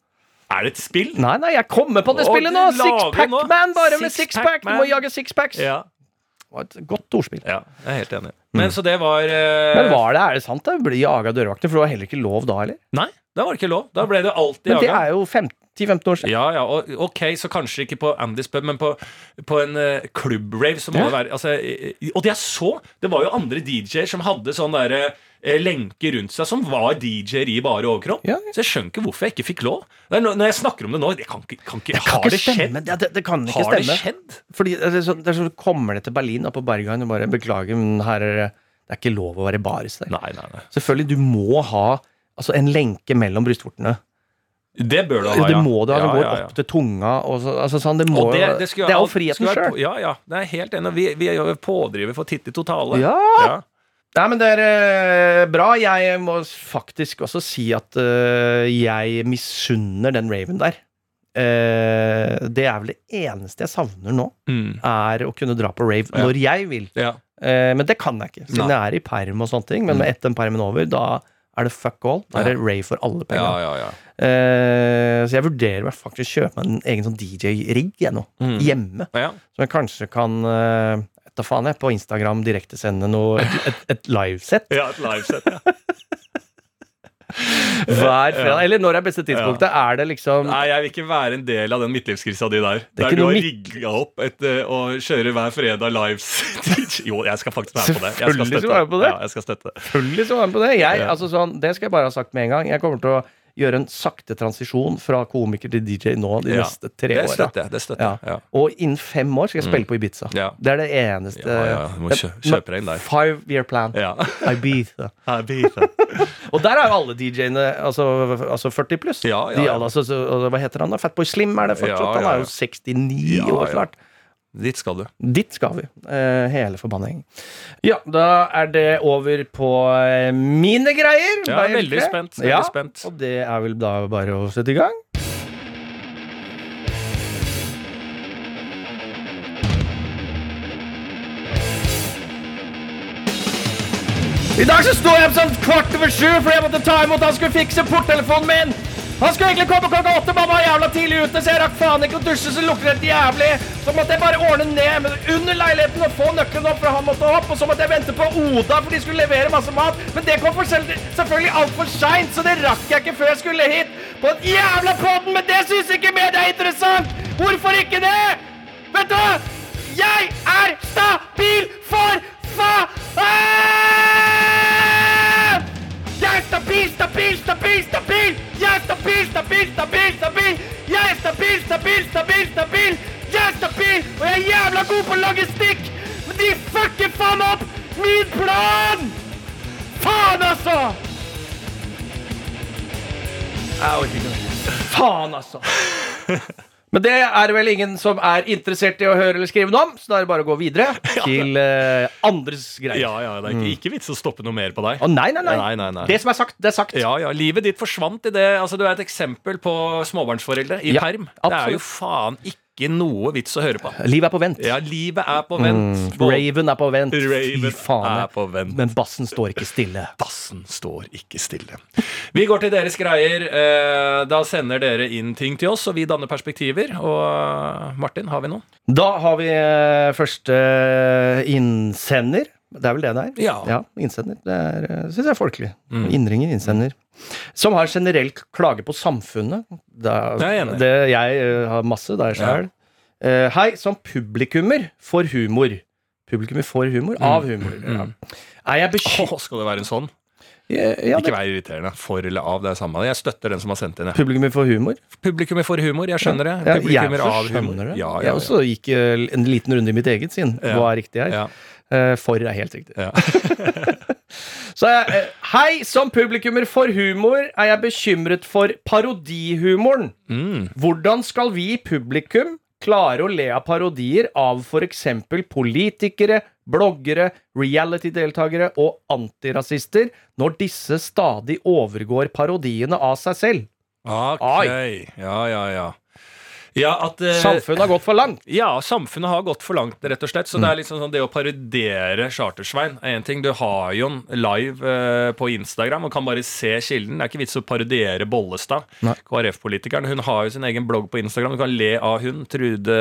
S4: Er det et spill?
S3: Nei, nei, jeg kommer på det spillet nå! Sixpac-man,
S4: bare
S3: med six med
S4: sixpack!
S3: Du må jage sixpacks.
S4: Ja.
S3: Det var et godt ordspill.
S4: ja. Jeg er helt enig. Men så det var uh...
S3: Men var det, er det sant det? ble jaga dørvakter? For det var heller ikke lov da, eller?
S4: Nei, da var det ikke lov. Da ble det alltid
S3: Men det er jo 15 10-15 år siden.
S4: Ja, ja, og, ok, så kanskje ikke på Andys pub, men på, på en uh, klubbrave så må
S3: Ja.
S4: det være altså, eh, Og det jeg så, det var jo andre DJ-er som hadde sånn derre eh, lenke rundt seg, som var DJ-er i bare overkropp.
S3: Ja.
S4: Så jeg skjønner ikke hvorfor jeg ikke fikk lov. Det når jeg snakker om det nå, det kan ikke, kan ikke
S3: Det kan
S4: Har det skjedd?
S3: Det, det, det kan ikke
S4: Har det
S3: stemme.
S4: skjedd?
S3: Fordi det er sånn, det er så Kommer det til Berlin, da, på Berghain, og bare Beklager, men her er det Det er ikke lov å være baris der.
S4: Nei, nei, nei.
S3: Selvfølgelig, du må ha altså, en lenke mellom brystvortene.
S4: Det bør du ha,
S3: Ja, det må du ha. Det
S4: Ja,
S3: går
S4: ja, ja.
S3: opp til tunga. Og så, altså, sånn, det, må,
S4: Og
S3: det,
S4: det, det,
S3: er jo friheten sjøl.
S4: Ja, ja. Det er helt enig. Vi, vi er jo pådriver for Titti Totale.
S3: Ja. Nei, men det er eh, bra. Jeg må faktisk også si at eh, jeg misunner den Raven der. Eh, det er vel det eneste jeg savner nå,
S4: Mm.
S3: er å kunne dra på rave
S4: Ja.
S3: når jeg vil.
S4: ja.
S3: Eh, men det kan jeg ikke, siden
S4: Nei.
S3: jeg er i perm og sånne ting. Men med etter den permen over, da er det fuck all. Da er det rave for alle
S4: Ja,
S3: penger.
S4: ja, ja.
S3: Eh, så jeg vurderer meg faktisk å kjøpe meg en egen sånn DJ-rigg jeg nå,
S4: Mm.
S3: hjemme.
S4: ja.
S3: Som jeg kanskje kan uh, Da faen jeg, på Instagram direktesende noe Et, et, et livesett
S4: Ja, et livesett, ja.
S3: hver fredag. Eller når er beste tidspunktet? Er det liksom
S4: Nei, jeg vil ikke være en del av den midtlivskrisa di der.
S3: er
S4: Der du har rigga opp et, å og kjører hver fredag lives. jo, jeg skal faktisk være på det. Jeg skal
S3: Selvfølgelig skal
S4: støtte
S3: være med på det.
S4: Ja, jeg skal støtte det.
S3: Selvfølgelig skal var jeg med på det. Jeg,
S4: Ja.
S3: altså sånn, det skal jeg bare ha sagt med en gang. Jeg kommer til å gjøre en sakte transisjon fra komiker til DJ nå de
S4: Ja.
S3: neste tre
S4: Det støtter jeg. Det støtter. Ja.
S3: Og innen fem år skal jeg spille på Ibiza. Det er det eneste
S4: Ja, ja, du må kjø- kjøpe deg der.
S3: Five year plan.
S4: Ja.
S3: Ibiza.
S4: Jeg.
S3: Og der er jo alle DJ-ene altså, altså 40 pluss. De, alle, altså, hva heter han da? Fatboy Slim er det fortsatt. Han er jo 69
S4: Ja,
S3: år
S4: klart
S3: snart.
S4: Dit skal du.
S3: Dit skal vi. Eh, hele forbanningen. Ja, da er det over på eh, mine greier.
S4: Ja,
S3: Bare
S4: veldig spent, veldig
S3: ja,
S4: spent.
S3: Og det er vel da bare å sette i gang. I dag så står jeg opp sånn kvart over sju fordi jeg måtte ta imot han skulle fikse porttelefonen min. Han skulle egentlig komme klokka åtte, mamma var jævla tidlig ute, så jeg rakk faen ikke å dusje, så lukter det jævlig. Så måtte jeg bare ordne ned under leiligheten og få nøkkelen opp, for han måtte opp. Og så måtte jeg vente på Oda, for de skulle levere masse mat. Men det kom for selv, selvfølgelig altfor seint, så det rakk jeg ikke før jeg skulle hit. På den jævla podden, men det syns ikke media er interessant! Hvorfor ikke det? Vet du hva? Jeg er stabil for faen! Jeg er stabil, stabil, stabil, stabil! Jeg er stabil, stabil, stabil, stabil! Jeg er stabil, stabil, stabil, stabil! Jeg er stabil, og jeg er jævla god på logistikk! Men de fucker faen opp min plan! Faen, altså! Jeg orker ikke mer. Faen, altså. Men det er vel ingen som er interessert i å høre eller skrive noe om, så da er det bare å gå videre til uh, andres greier.
S4: Ja, ja, det er ikke, ikke vits å stoppe noe mer på deg.
S3: Å nei, nei, nei,
S4: Nei, nei.
S3: Det som er sagt, det er sagt.
S4: Ja, ja, Livet ditt forsvant i det. Altså, Du er et eksempel på småbarnsforeldre i
S3: Ja,
S4: perm. Det er
S3: absolutt.
S4: jo faen ikke noe vits å høre på.
S3: Livet er på vent.
S4: Ja, livet er på vent. Mm.
S3: Raven er på vent.
S4: Raven
S3: Fy faen.
S4: er på vent.
S3: Men bassen står ikke stille.
S4: Bassen står ikke stille. Vi går til deres greier. Eh, Da sender dere inn ting til oss, og vi danner perspektiver. Og eh, Martin, har vi noen?
S3: Da har vi eh, første innsender. Det er vel det det er?
S4: Ja.
S3: innsender. Det er, syns synes jeg er folkelig.
S4: Mm.
S3: Innringer, innsender. Som har generelt klage på samfunnet. Det er,
S4: Jeg er enig.
S3: Det, jeg uh, har masse der sjøl. Eh, hei, som publikummer for humor. Publikummer for humor? Av humor. Ja. Er jeg bekymret
S4: Åh, skal det være en sånn?
S3: ja,
S4: Ikke
S3: det,
S4: vær irriterende. For eller av, det er samme. Jeg støtter den som har sendt inn. jeg.
S3: Publikummer for humor?
S4: Publikummer for humor, jeg skjønner det.
S3: Ja, jeg
S4: av humor.
S3: det.
S4: Ja, ja,
S3: Jeg også gikk eh, en liten runde i mitt eget sinn. Hva er riktig her? Eh, for er helt riktig.
S4: Ja.
S3: Så jeg, eh, hei, som publikummer for humor er jeg bekymret for parodihumoren.
S4: Mm.
S3: Hvordan skal vi i publikum klare å le av parodier av f.eks. politikere, bloggere, reality-deltakere og antirasister når disse stadig overgår parodiene av seg selv?
S4: Ok.
S3: Ai.
S4: Ja, ja, ja. Ja, at eh,
S3: Samfunnet har gått for langt.
S4: Ja, samfunnet har gått for langt, rett og slett. Så det er liksom sånn det å parodiere Chartersvein er en ting. Du har jo en live eh, på Instagram og kan bare se kilden. Det er ikke vits å parodiere Bollestad, KrF-politikeren. Hun har jo sin egen blogg på Instagram. Du kan le av hun. Trude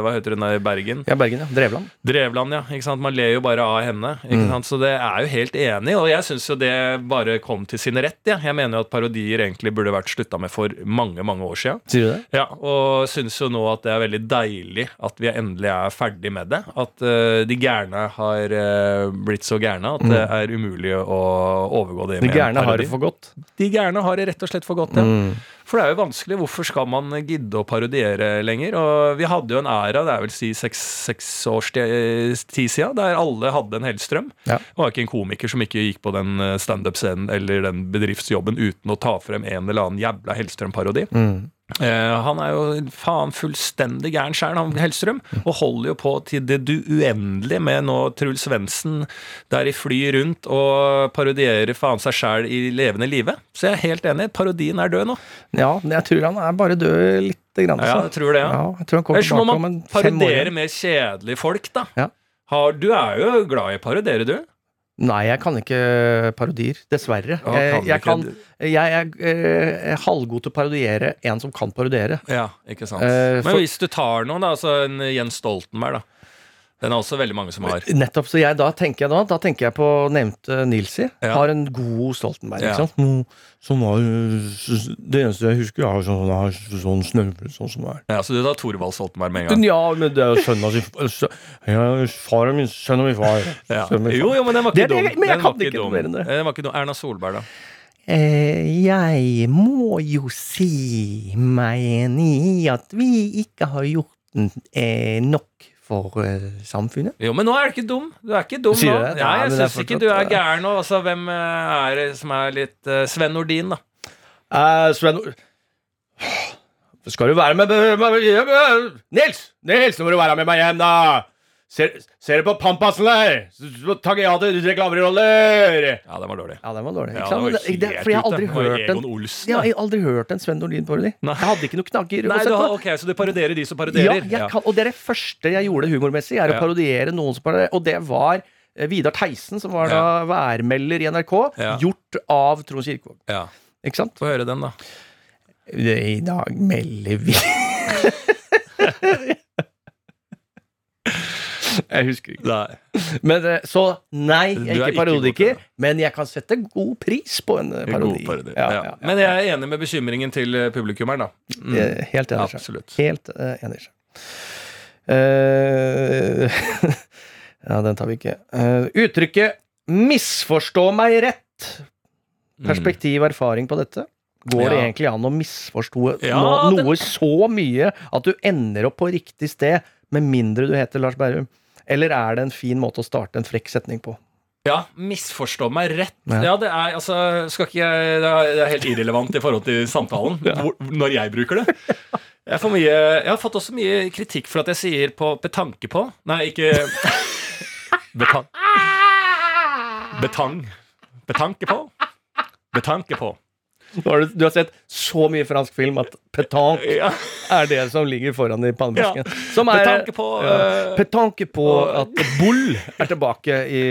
S4: Hva heter hun der i Bergen?
S3: Ja, Bergen, ja. Drevland.
S4: Drevland, ja. ikke sant? Man ler jo bare av henne. Ikke sant? Så det er jo helt enig, og jeg syns jo det bare kom til sin rett. Ja. Jeg mener jo at parodier egentlig burde vært slutta med for mange, mange år sia. Ja, og syns jo nå at det er veldig deilig at vi endelig er ferdig med det. At uh, de gærne har uh, blitt så gærne at det er umulig å overgå det
S3: De gærne har det for godt.
S4: De gærne har det rett og slett for godt, ja. For det er jo vanskelig. Hvorfor skal man gidde å parodiere lenger? Og vi hadde jo en æra, det er vel si seks, seks års ti- tid siden, der alle hadde en Hellstrøm.
S3: Ja.
S4: Det var ikke en komiker som ikke gikk på den eh, standup-scenen eller den bedriftsjobben uten å ta frem en eller annen jævla Hellstrøm-parodi. Eh, han er jo faen fullstendig gæren sjæl, han Hellstrøm, og holder jo på til det du uendelige med nå Truls Svendsen der i flyr rundt og parodierer faen seg sjæl i levende live. Så jeg er helt enig, parodien er død nå.
S3: Ja, jeg tror han er bare død lite grann.
S4: Ja,
S3: altså.
S4: jeg tror det, ja.
S3: Ja, jeg tror han kommer
S4: Ellers må man parodiere mer kjedelige folk, da.
S3: Ja.
S4: Har, du er jo glad i å parodiere, du.
S3: Nei, jeg kan ikke parodier. Dessverre.
S4: Ja,
S3: jeg,
S4: kan du
S3: jeg, kan, jeg er eh, halvgod til å parodiere en som kan parodiere.
S4: Ja, ikke sant.
S3: Eh,
S4: Men
S3: for-
S4: hvis du tar noen, da, altså en Jens Stoltenberg, da. Den er også veldig mange som har.
S3: Nettopp, så jeg, da tenker jeg da Da tenker jeg på nevnte Nilsi.
S4: Ja.
S3: Har en god Stoltenberg.
S4: Ja.
S3: Ikke sant? Noe som var Det eneste jeg husker, er sånn, er sånn snøvle sånn som det er.
S4: Ja, Så du tar Thorvald Stoltenberg med en gang?
S3: Ja, men det er jo sønnen sin sø- ja, Faren min, sønnen min far.
S4: Ja.
S3: Sønnen min far.
S4: Jo, jo, men den var ikke
S3: det,
S4: dum.
S3: men jeg
S4: Den
S3: kan ikke noe mer enn det.
S4: Den var ikke dum. Erna Solberg, da.
S3: Eh, jeg må jo si meg enig i at vi ikke har gjort eh, nok for eh, samfunnet.
S4: Jo, men nå er du ikke dum. Du er ikke dum nå. Ja,
S3: Nei,
S4: jeg
S3: er
S4: syns ikke du er
S3: eh,
S4: gæren nå. Altså, hvem eh, er det som er litt uh, Sven Nordin, da?
S3: Uh, Sven Skal du være med, med, med Nils! Nils, nå må du være med meg hjem, da! Ser, ser du på Pampasen der? Til reklameroller!
S4: Ja, den var dårlig.
S3: Ja, den var dårlig. Ikke sant? Ja, det, det, for jeg har aldri hørt en
S4: Egon Olsen,
S3: Jeg har aldri hørt en Sven Nordin-parodi. Jeg hadde ikke noe knagger å
S4: Nei,
S3: sette
S4: du
S3: på.
S4: har, ok, Så du parodierer de som parodierer?
S3: Ja, kan, og det er det første jeg gjorde humormessig, er å
S4: Ja.
S3: parodiere noen som parodierer. Og det var eh, Vidar Theisen, som var da værmelder i NRK,
S4: Ja.
S3: gjort av Trond Kirkevåg.
S4: ja.
S3: Ikke sant?
S4: Få høre den, da.
S3: I dag melder vi Jeg husker ikke.
S4: Nei.
S3: Men, eh, så nei, jeg er ikke parodiker, men jeg kan sette god pris på en eh, parodi.
S4: Parodi.
S3: Ja,
S4: Ja,
S3: ja.
S4: Men jeg er enig med bekymringen til eh, publikummeren, da. Mm.
S3: Helt enig.
S4: Absolutt.
S3: Helt uh, enig. Eh, ja, den tar vi ikke. Uh, uttrykket 'misforstå meg rett'. Perspektiv og erfaring på dette. Går det
S4: Ja.
S3: egentlig an å misforstå
S4: Ja,
S3: noe
S4: det-
S3: noe så mye at du ender opp på riktig sted, med mindre du heter Lars Berrum? Eller er det en fin måte å starte en frekk setning på?
S4: Ja, misforstå meg rett.
S3: Ja.
S4: Ja, det er altså Skal ikke jeg Det er helt irrelevant i forhold til samtalen hvor, når jeg bruker det. Jeg, får mye, jeg har fått også mye kritikk for at jeg sier på betanke på. Nei, ikke Betang. Betang. Betanke på. Betanke på.
S3: Har du, du har sett så mye fransk film at petanque
S4: Ja,
S3: er det som ligger foran i pannebrasken.
S4: Ja.
S3: Er
S4: på
S3: ja.
S4: eh,
S3: Petanque på
S4: uh,
S3: at Bull er tilbake i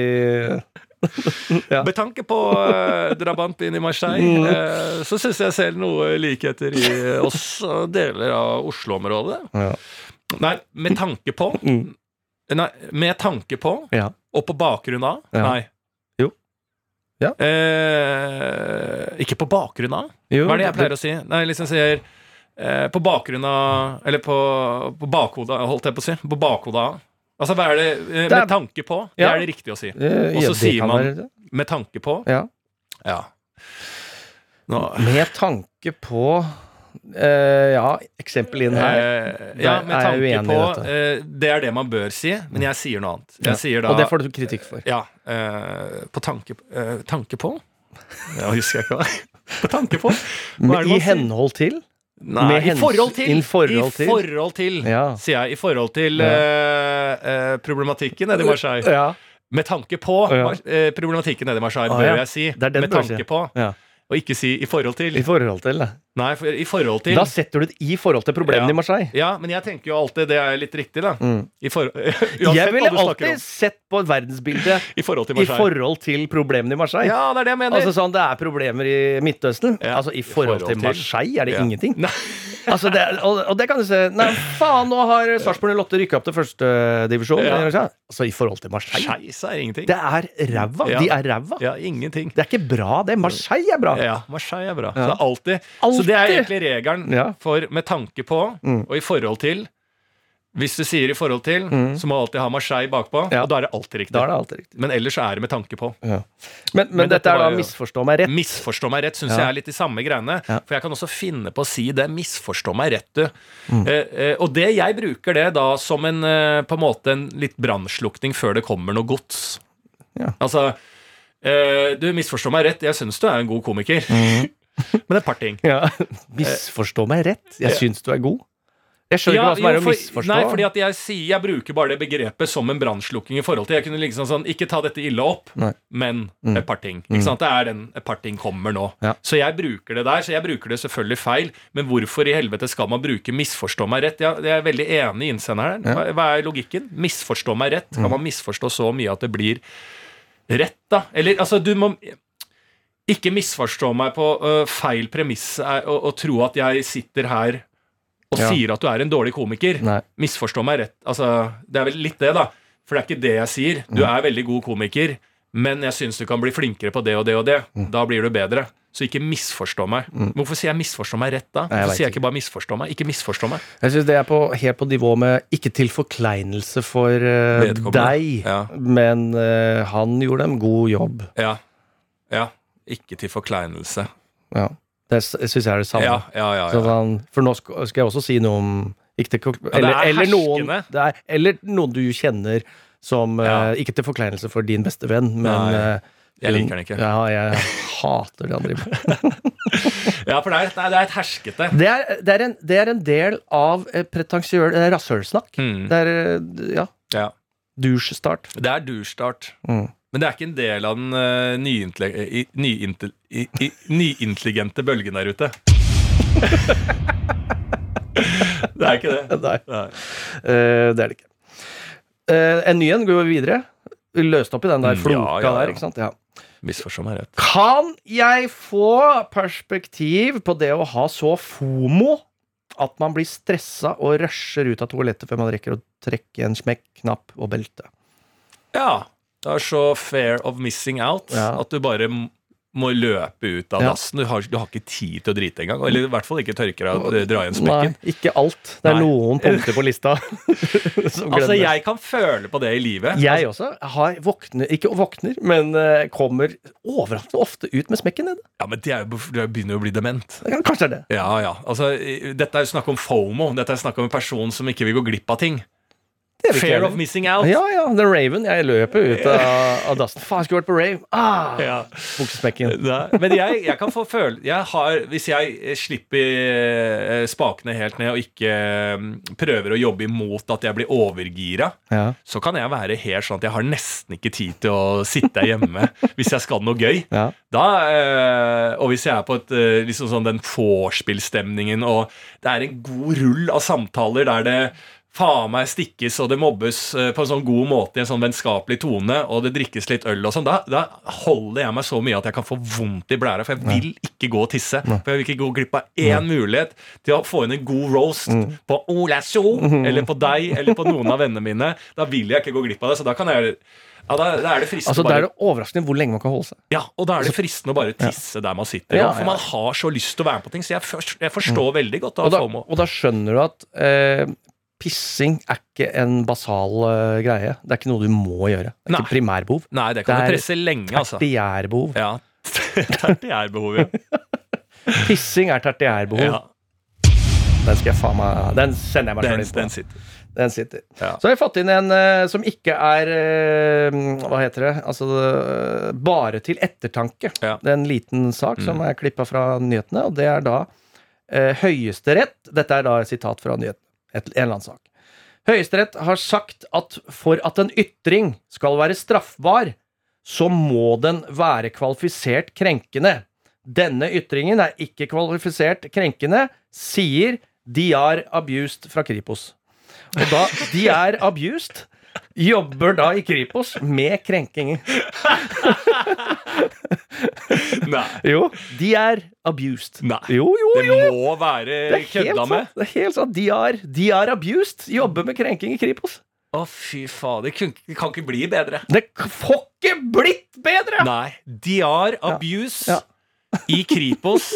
S3: Ja.
S4: tanke på uh, drabantbyen i Marseille, eh, så syns jeg selv noe likheter i oss og deler av Oslo-området.
S3: Ja.
S4: Nei, med tanke på
S3: Mm.
S4: Nei, med tanke på
S3: Ja.
S4: og på bakgrunn av. Nei.
S3: Ja.
S4: Eh, ikke på bakgrunn av?
S3: Jo,
S4: Hva er det jeg pleier å si? Nei, liksom sier eh, på bakgrunn av Eller på, på bakhodet, holdt jeg på å si. På bakhodet av. Altså, hva er det eh, Med tanke på? Det
S3: Ja.
S4: er det riktig å si.
S3: Eh,
S4: Og så
S3: ja,
S4: sier man- Med tanke på?
S3: Ja.
S4: Ja. Nå
S3: Med tanke på eh, Ja, eksempel inn her.
S4: Uh, ja, med
S3: er
S4: tanke
S3: i
S4: på eh, Det er det man bør si, men jeg sier noe annet. Jeg
S3: Ja.
S4: sier da
S3: Og det får du kritikk for.
S4: Ja. på tanke Tanke på? Ja, husker jeg ikke hva. På tanke på? Er
S3: I henhold til
S4: Nei,
S3: med
S4: i forhold til!
S3: i forhold til.
S4: I forhold til,
S3: Ja.
S4: sier jeg. I forhold til problematikken nede i Marseille.
S3: Ja.
S4: Med tanke på problematikken nede i Marseille,
S3: Ah,
S4: bør jeg si.
S3: Er
S4: med tanke på.
S3: Ja.
S4: Og ikke si i forhold til.
S3: I forhold til da.
S4: Nei, for, i forhold til.
S3: Da setter du det i forhold til problemene
S4: Ja.
S3: i Marseille.
S4: Ja, men jeg tenker jo alltid det er litt riktig, da.
S3: Mm.
S4: I for,
S3: Jeg ville alltid sett på verdensbildet
S4: I forhold til
S3: i forhold til problemene i Marseille.
S4: Ja, det er det jeg mener.
S3: Altså sånn, Det er problemer i Midtøsten.
S4: Ja,
S3: Altså I forhold,
S4: forhold
S3: til
S4: til.
S3: Marseille er det
S4: Ja.
S3: ingenting.
S4: Nei.
S3: Altså det, og, og det kan du se Nei, faen, nå har Sarpsborg 08 rykka opp til førstedivisjon.
S4: Ja.
S3: Altså i forhold til Marseille.
S4: Skeis er ingenting.
S3: Det er ræva.
S4: Ja.
S3: De er ræva.
S4: Ja, ingenting.
S3: Det er ikke bra, det. Marseille er bra.
S4: Ja, Marseille er bra. Så, det er alltid. så det er egentlig regelen for med tanke på
S3: Mm.
S4: og i forhold til Hvis du sier i forhold til, så må du alltid ha Marseille bakpå,
S3: Ja.
S4: og da er det alltid riktig.
S3: Da er det alltid riktig.
S4: Men ellers er det med tanke på.
S3: Men, men,
S4: Men
S3: dette
S4: dette
S3: er da misforstå meg rett.
S4: Misforstå meg rett syns
S3: Ja.
S4: jeg er litt de samme greiene.
S3: Ja.
S4: For jeg kan også finne på å si det. Misforstå meg rett, du.
S3: Mm.
S4: Eh, eh, og det jeg bruker det da som en eh, på en måte en litt brannslukning før det kommer noe gods.
S3: Ja.
S4: Altså eh, Du, misforstå meg rett, jeg syns du er en god komiker.
S3: Mm.
S4: Men et par ting.
S3: Ja. Misforstå meg rett. Jeg syns du er god. Jeg skjønner ikke hva som
S4: jo,
S3: er å
S4: for-
S3: misforstå.
S4: Nei, fordi at jeg sier Jeg bruker bare det begrepet som en brannslukking i forhold til Jeg kunne liksom sånn Ikke ta dette ille opp,
S3: Nei.
S4: men
S3: Mm.
S4: et par ting. Ikke sant? Det er den et par ting kommer nå.
S3: Ja.
S4: Så jeg bruker det der. Så jeg bruker det selvfølgelig feil. Men hvorfor i helvete skal man bruke 'misforstå meg rett'? Jeg, jeg er veldig enig i innsenderen. Hva, hva er logikken? Misforstå meg rett.
S3: Mm.
S4: Kan man misforstå så mye at det blir rett, da? Eller altså, du må ikke misforstå meg på uh, feil premiss og, å, å tro at jeg sitter her og
S3: Ja.
S4: sier at du er en dårlig komiker.
S3: Nei.
S4: Misforstå meg rett. Altså, det er vel litt det, da. For det er ikke det jeg sier. Du
S3: Mm.
S4: er veldig god komiker, men jeg syns du kan bli flinkere på det og det og det.
S3: Mm.
S4: Da blir du bedre. Så ikke misforstå meg. Hvorfor sier jeg 'misforstå meg rett', da? Hvorfor sier jeg
S3: ikke
S4: bare 'misforstå meg'? Ikke misforstå meg.
S3: Jeg syns det er på, helt på nivå med ikke til forkleinelse for
S4: uh,
S3: deg,
S4: Ja.
S3: men uh, han gjorde en god jobb.
S4: Ja. ja. Ikke til forkleinelse.
S3: Ja. Det syns jeg er det samme.
S4: Ja, ja, ja.
S3: Så
S4: ja.
S3: han, for nå skal, jeg også si noe om ikke til, eller,
S4: er
S3: eller, noen, er, eller noen du kjenner som eh, Ikke til forkleinelse for din beste venn, men eh,
S4: jeg liker den ikke.
S3: Ja, jeg hater det han driver med.
S4: Ja, for det er, det er et herskete.
S3: Det er, det er, en, det er en del av eh, pretensiøl rasshølsnakk.
S4: Mm.
S3: Det er ja,
S4: Ja.
S3: douchestart.
S4: Det er douchestart.
S3: Mm.
S4: Men det er ikke en del av den uh, nyintelligente bølgen der ute. det er ikke det.
S3: Nei,
S4: Nei.
S3: Uh, det er det ikke. Uh, en ny en, går vi videre. Vi løste opp i den der
S4: Mm,
S3: floka
S4: ja, ja, ja.
S3: der, ikke sant? Ja.
S4: Misforstå meg rett.
S3: Kan jeg få perspektiv på det å ha så fomo at man blir stressa og rusher ut av toalettet før man rekker å trekke en smekk, knapp og belte?
S4: Ja. Det er så fair of missing out
S3: Ja.
S4: at du bare må løpe ut av dassen. Du har, du har ikke tid til å drite engang. Eller i hvert fall ikke tørke deg dra igjen
S3: Nei, ikke alt. Det er
S4: Nei.
S3: noen punkter på lista som
S4: Altså, jeg kan føle på det i livet.
S3: Jeg også har våkner, ikke våkner, men eh, kommer overraskende ofte ut med smekken nede.
S4: Ja, men det er begynner jo å bli dement.
S3: Kanskje det.
S4: Ja, ja. Altså, dette er jo snakk om FOMO. Dette er snakk om en person som ikke vil gå glipp av ting.
S3: det er vi ikke
S4: Fair of missing out.
S3: Ja, ja. The Raven. Jeg løper ut av, av dassen. Faen, skulle vært på rave. Ah,
S4: Ja.
S3: Buksesmekken.
S4: Men jeg, jeg kan få føle jeg har, Hvis jeg eh, slipper eh, spakene helt ned og ikke eh, prøver å jobbe imot at jeg blir overgira,
S3: Ja.
S4: så kan jeg være helt sånn at jeg har nesten ikke tid til å sitte hjemme hvis jeg skal noe gøy.
S3: Ja.
S4: Da, eh, og hvis jeg er på et, liksom sånn den vorspiel-stemningen, og det er en god rull av samtaler der det faen meg stikkes og det mobbes eh, på en sånn god måte i en sånn vennskapelig tone, og det drikkes litt øl og sånn, da, da holder jeg meg så mye at jeg kan få vondt i blæra, for jeg vil ikke gå og tisse. For jeg vil ikke gå glipp av én mulighet til å få inn en god roast på Ola So, eller på deg, eller på noen av vennene mine. Da vil jeg ikke gå glipp av det, så da kan jeg ja, da, da er det fristende
S3: Altså, Da er det overraskende hvor lenge man kan holde seg.
S4: ja, og da er det fristende å bare tisse der man sitter.
S3: Ja,
S4: For
S3: ja.
S4: man har så lyst til å være med på ting. Så jeg, først, jeg forstår veldig godt
S3: Og
S4: da
S3: da, og da skjønner du at eh, pissing er ikke en basal uh, greie. Det er ikke noe du må gjøre. Det er
S4: Nei.
S3: ikke primærbehov.
S4: Nei, det kan
S3: det
S4: du presse lenge, altså.
S3: Tertiærbehov.
S4: Ja. Tertiærbehov, ja.
S3: Pissing er tertiærbehov.
S4: ja.
S3: Den skal jeg faen meg Den sender jeg meg sjøl inn på.
S4: den sitter.
S3: Den sitter.
S4: Ja.
S3: Så har vi fått inn en uh, som ikke er uh, Hva heter det? Altså bare til ettertanke.
S4: Ja.
S3: Det er en liten sak som er klippa fra nyhetene, og det er da Høyesterett Dette er da et sitat fra nyhetene. Et, en eller annen sak. Høyesterett har sagt at for at en ytring skal være straffbar, så må den være kvalifisert krenkende. Denne ytringen er ikke kvalifisert krenkende, sier DR Abused fra Kripos. Og da de er abused, jobber da i Kripos med krenkinger.
S4: Nei.
S3: Jo, de er abused.
S4: Nei.
S3: Jo, jo,
S4: Det må være kødda med.
S3: Det er helt sant. De er, de er abused, jobber med krenking i Kripos.
S4: Å, fy faen. Det kan ikke bli bedre.
S3: Det får ikke blitt bedre!
S4: Nei. DR Abuse
S3: Ja.
S4: i Kripos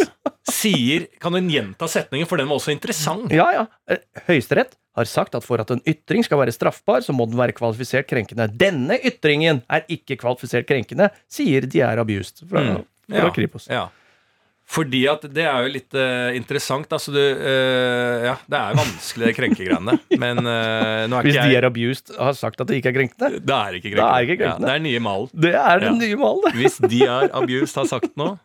S4: sier Kan du gjenta setningen, for den var også interessant?
S3: Ja, ja. Eh, Høyesterett har sagt at for at en ytring skal være straffbar, så må den være kvalifisert krenkende. Denne ytringen er ikke kvalifisert krenkende, sier de er abused fra,
S4: Mm.
S3: fra Kripos.
S4: Ja. Fordi at det er jo litt uh, interessant. Altså, du uh, Ja, det er vanskelig, det krenkegreiene. Men uh, nå er
S3: Hvis
S4: ikke
S3: de er abused har sagt at det ikke er krenkende.
S4: Det er ikke
S3: Det er ikke
S4: krenkende.
S3: krenkende.
S4: Ja, det er nye malen.
S3: Det er den
S4: Ja.
S3: nye malen.
S4: Hvis de er abused har sagt noe,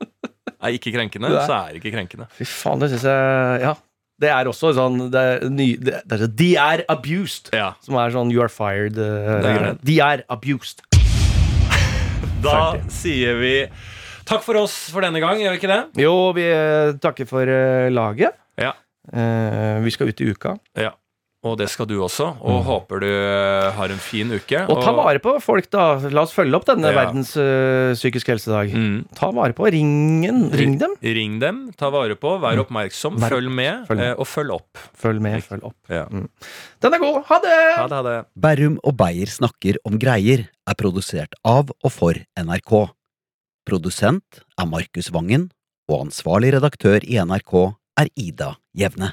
S4: er ikke krenkende,
S3: er-
S4: så er det ikke krenkende.
S3: Fy faen, det syns jeg Ja. Det er også sånn Det er, ny, det, det er De er abused.
S4: Ja.
S3: Som er sånn you are fired.
S4: greit.
S3: de er abused.
S4: Da sier vi takk for oss for denne gang, gjør vi ikke det?
S3: Jo, vi eh, takker for eh, laget.
S4: Ja.
S3: Uh, vi skal ut i uka.
S4: ja. Og det skal du også. Og håper du eh, har en fin uke.
S3: Og ta vare på folk, da. La oss følge opp denne
S4: Ja.
S3: verdens eh, psykisk helsedag.
S4: Mm.
S3: Ta vare på. Ringen. Ring dem.
S4: Ring dem, ta vare på, vær oppmerksom,
S3: Vær-
S4: følg med,
S3: følg med.
S4: eh, og følg opp.
S3: Følg med. Følg opp.
S4: Ja.
S3: Den er god. Ha det!
S4: Ha det, ha det.
S6: Berrum og Beyer snakker om greier er produsert av og for NRK. Produsent er Markus Vangen, og ansvarlig redaktør i NRK er Ida Jevne.